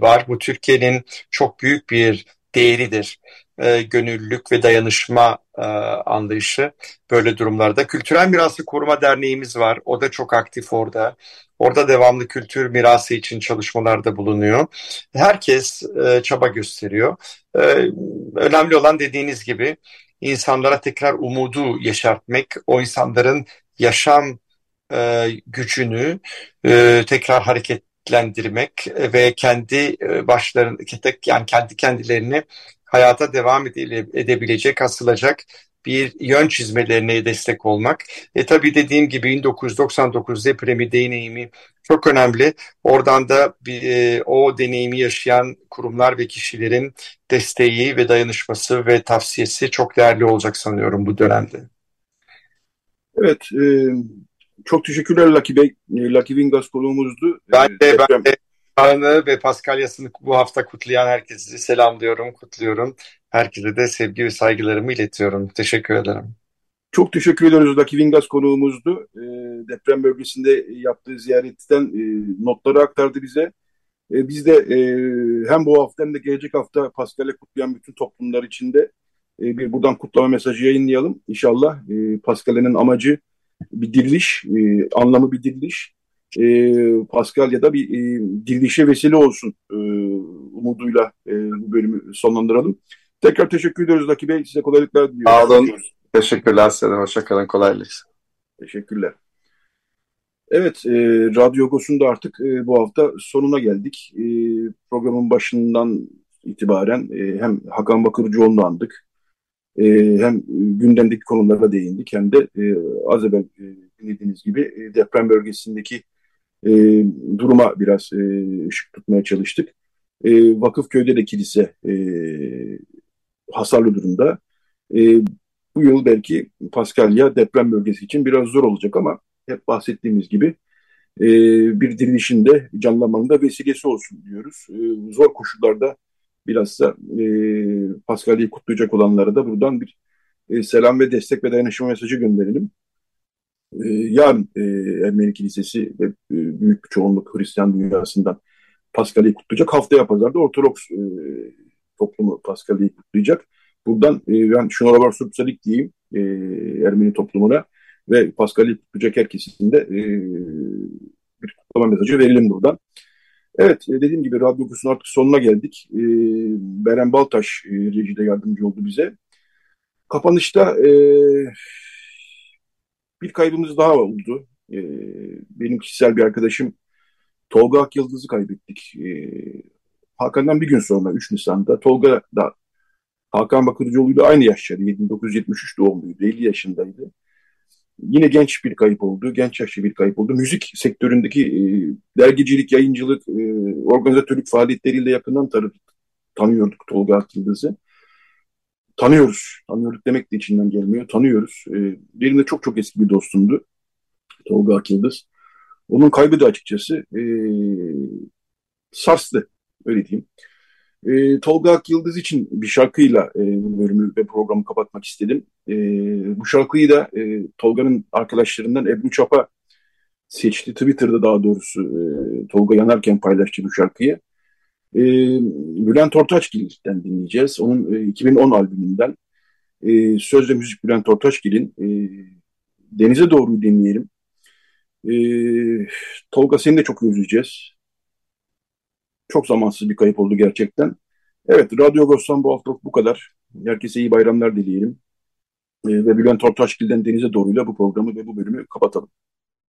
var. Bu Türkiye'nin çok büyük bir değeridir. E, gönüllülük ve dayanışma e, anlayışı böyle durumlarda. Kültürel Mirası Koruma Derneğimiz var. O da çok aktif orada. Orada devamlı kültür mirası için çalışmalarda bulunuyor. Herkes çaba gösteriyor. Önemli olan dediğiniz gibi insanlara tekrar umudu yaşartmak, o insanların yaşam e, gücünü e, tekrar hareketlendirmek ve kendi e, başlarını yani kendi kendilerini hayata devam edebilecek, asılacak bir yön çizmelerine destek olmak. E tabii dediğim gibi 1999 depremi deneyimi çok önemli. Oradan da bir, e, o deneyimi yaşayan kurumlar ve kişilerin desteği ve dayanışması ve tavsiyesi çok değerli olacak sanıyorum bu dönemde. Evet, e, çok teşekkürler Lucky Bey. E, Lucky Vingas konuğumuzdu. Ben de, ben de Kaan'ı ve Paskalya'sını bu hafta kutlayan herkesi selamlıyorum, kutluyorum. Herkese de sevgi ve saygılarımı iletiyorum. Teşekkür ederim. Çok teşekkür ederiz. Daki Vingas konuğumuzdu. E, deprem bölgesinde yaptığı ziyaretten e, notları aktardı bize. E, biz de e, hem bu hafta hem de gelecek hafta Paskalya kutlayan bütün toplumlar içinde e, bir buradan kutlama mesajı yayınlayalım. İnşallah e, Paskalya'nın amacı bir diriliş, e, anlamı bir diriliş. E, Paskalya'da bir e, dirilişe vesile olsun e, umuduyla e, bu bölümü sonlandıralım. Tekrar teşekkür ediyoruz Zaki Bey. Size kolaylıklar diliyoruz. Sağ olun. Teşekkürler size de. Hoşçakalın. Kolaylık. Teşekkürler. Evet, e, Radyo Gos'un da artık e, bu hafta sonuna geldik. E, programın başından itibaren e, hem Hakan Bakırcıoğlu'nu andık, e, hem gündemdeki konulara değindik, hem de e, az evvel e, dinlediğiniz gibi e, deprem bölgesindeki e, duruma biraz e, ışık tutmaya çalıştık. E, Vakıfköy'de de kilise e, hasarlı durumda. E, bu yıl belki Paskalya deprem bölgesi için biraz zor olacak ama hep bahsettiğimiz gibi e, bir dirilişin de canlanmanın da vesilesi olsun diyoruz. E, zor koşullarda bilhassa e, Paskalya'yı kutlayacak olanlara da buradan bir e, selam ve destek ve dayanışma mesajı gönderelim. E, yarın e, Ermeni Kilisesi ve e, büyük bir çoğunluk Hristiyan dünyasından Paskalya'yı kutlayacak. Haftaya pazarda Ortodoks e, toplumu Paskalya'yı kutlayacak. Buradan e, ben Şunalabar Surpsadik diyeyim e, Ermeni toplumuna ve Paskalya'yı kutlayacak herkesin de e, bir kutlama mesajı verelim buradan. Evet e, dediğim gibi Radyo Kursu'nun artık sonuna geldik. E, Beren Baltaş e, rejide yardımcı oldu bize. Kapanışta bir kaybımız daha oldu. Benim kişisel bir arkadaşım Tolga Akyıldız'ı kaybettik. E, Hakan'dan bir gün sonra 3 Nisan'da Tolga da Hakan Bakırcıoğlu'yla aynı yaşları 1973 doğumluydu 50 yaşındaydı. Yine genç bir kayıp oldu, genç yaşlı bir kayıp oldu. Müzik sektöründeki e, dergicilik, yayıncılık, e, organizatörlük faaliyetleriyle yakından tanı tanıyorduk Tolga Akyıldız'ı. Tanıyoruz, tanıyorduk demek de içinden gelmiyor, tanıyoruz. E, benim de çok çok eski bir dostumdu Tolga Akyıldız. Onun kaybı da açıkçası e, sarstı, öyle diyeyim. E, Tolga Akyıldız için bir şarkıyla e, bu bölümü ve programı kapatmak istedim. E, bu şarkıyı da e, Tolga'nın arkadaşlarından Ebru Çapa seçti. Twitter'da daha doğrusu e, Tolga yanarken paylaştı bu şarkıyı. E, Bülent Ortaçgil'den dinleyeceğiz. Onun e, 2010 albümünden. E, sözde müzik Bülent Ortaçgil'in e, Denize Doğru dinleyelim. E, Tolga seni de çok özleyeceğiz. Çok zamansız bir kayıp oldu gerçekten. Evet, Radyo Agos'tan bu haftalık bu kadar. Herkese iyi bayramlar dileyelim. Ee, ve Bülent Ortaçgil'den Denize Doğru'yla bu programı ve bu bölümü kapatalım.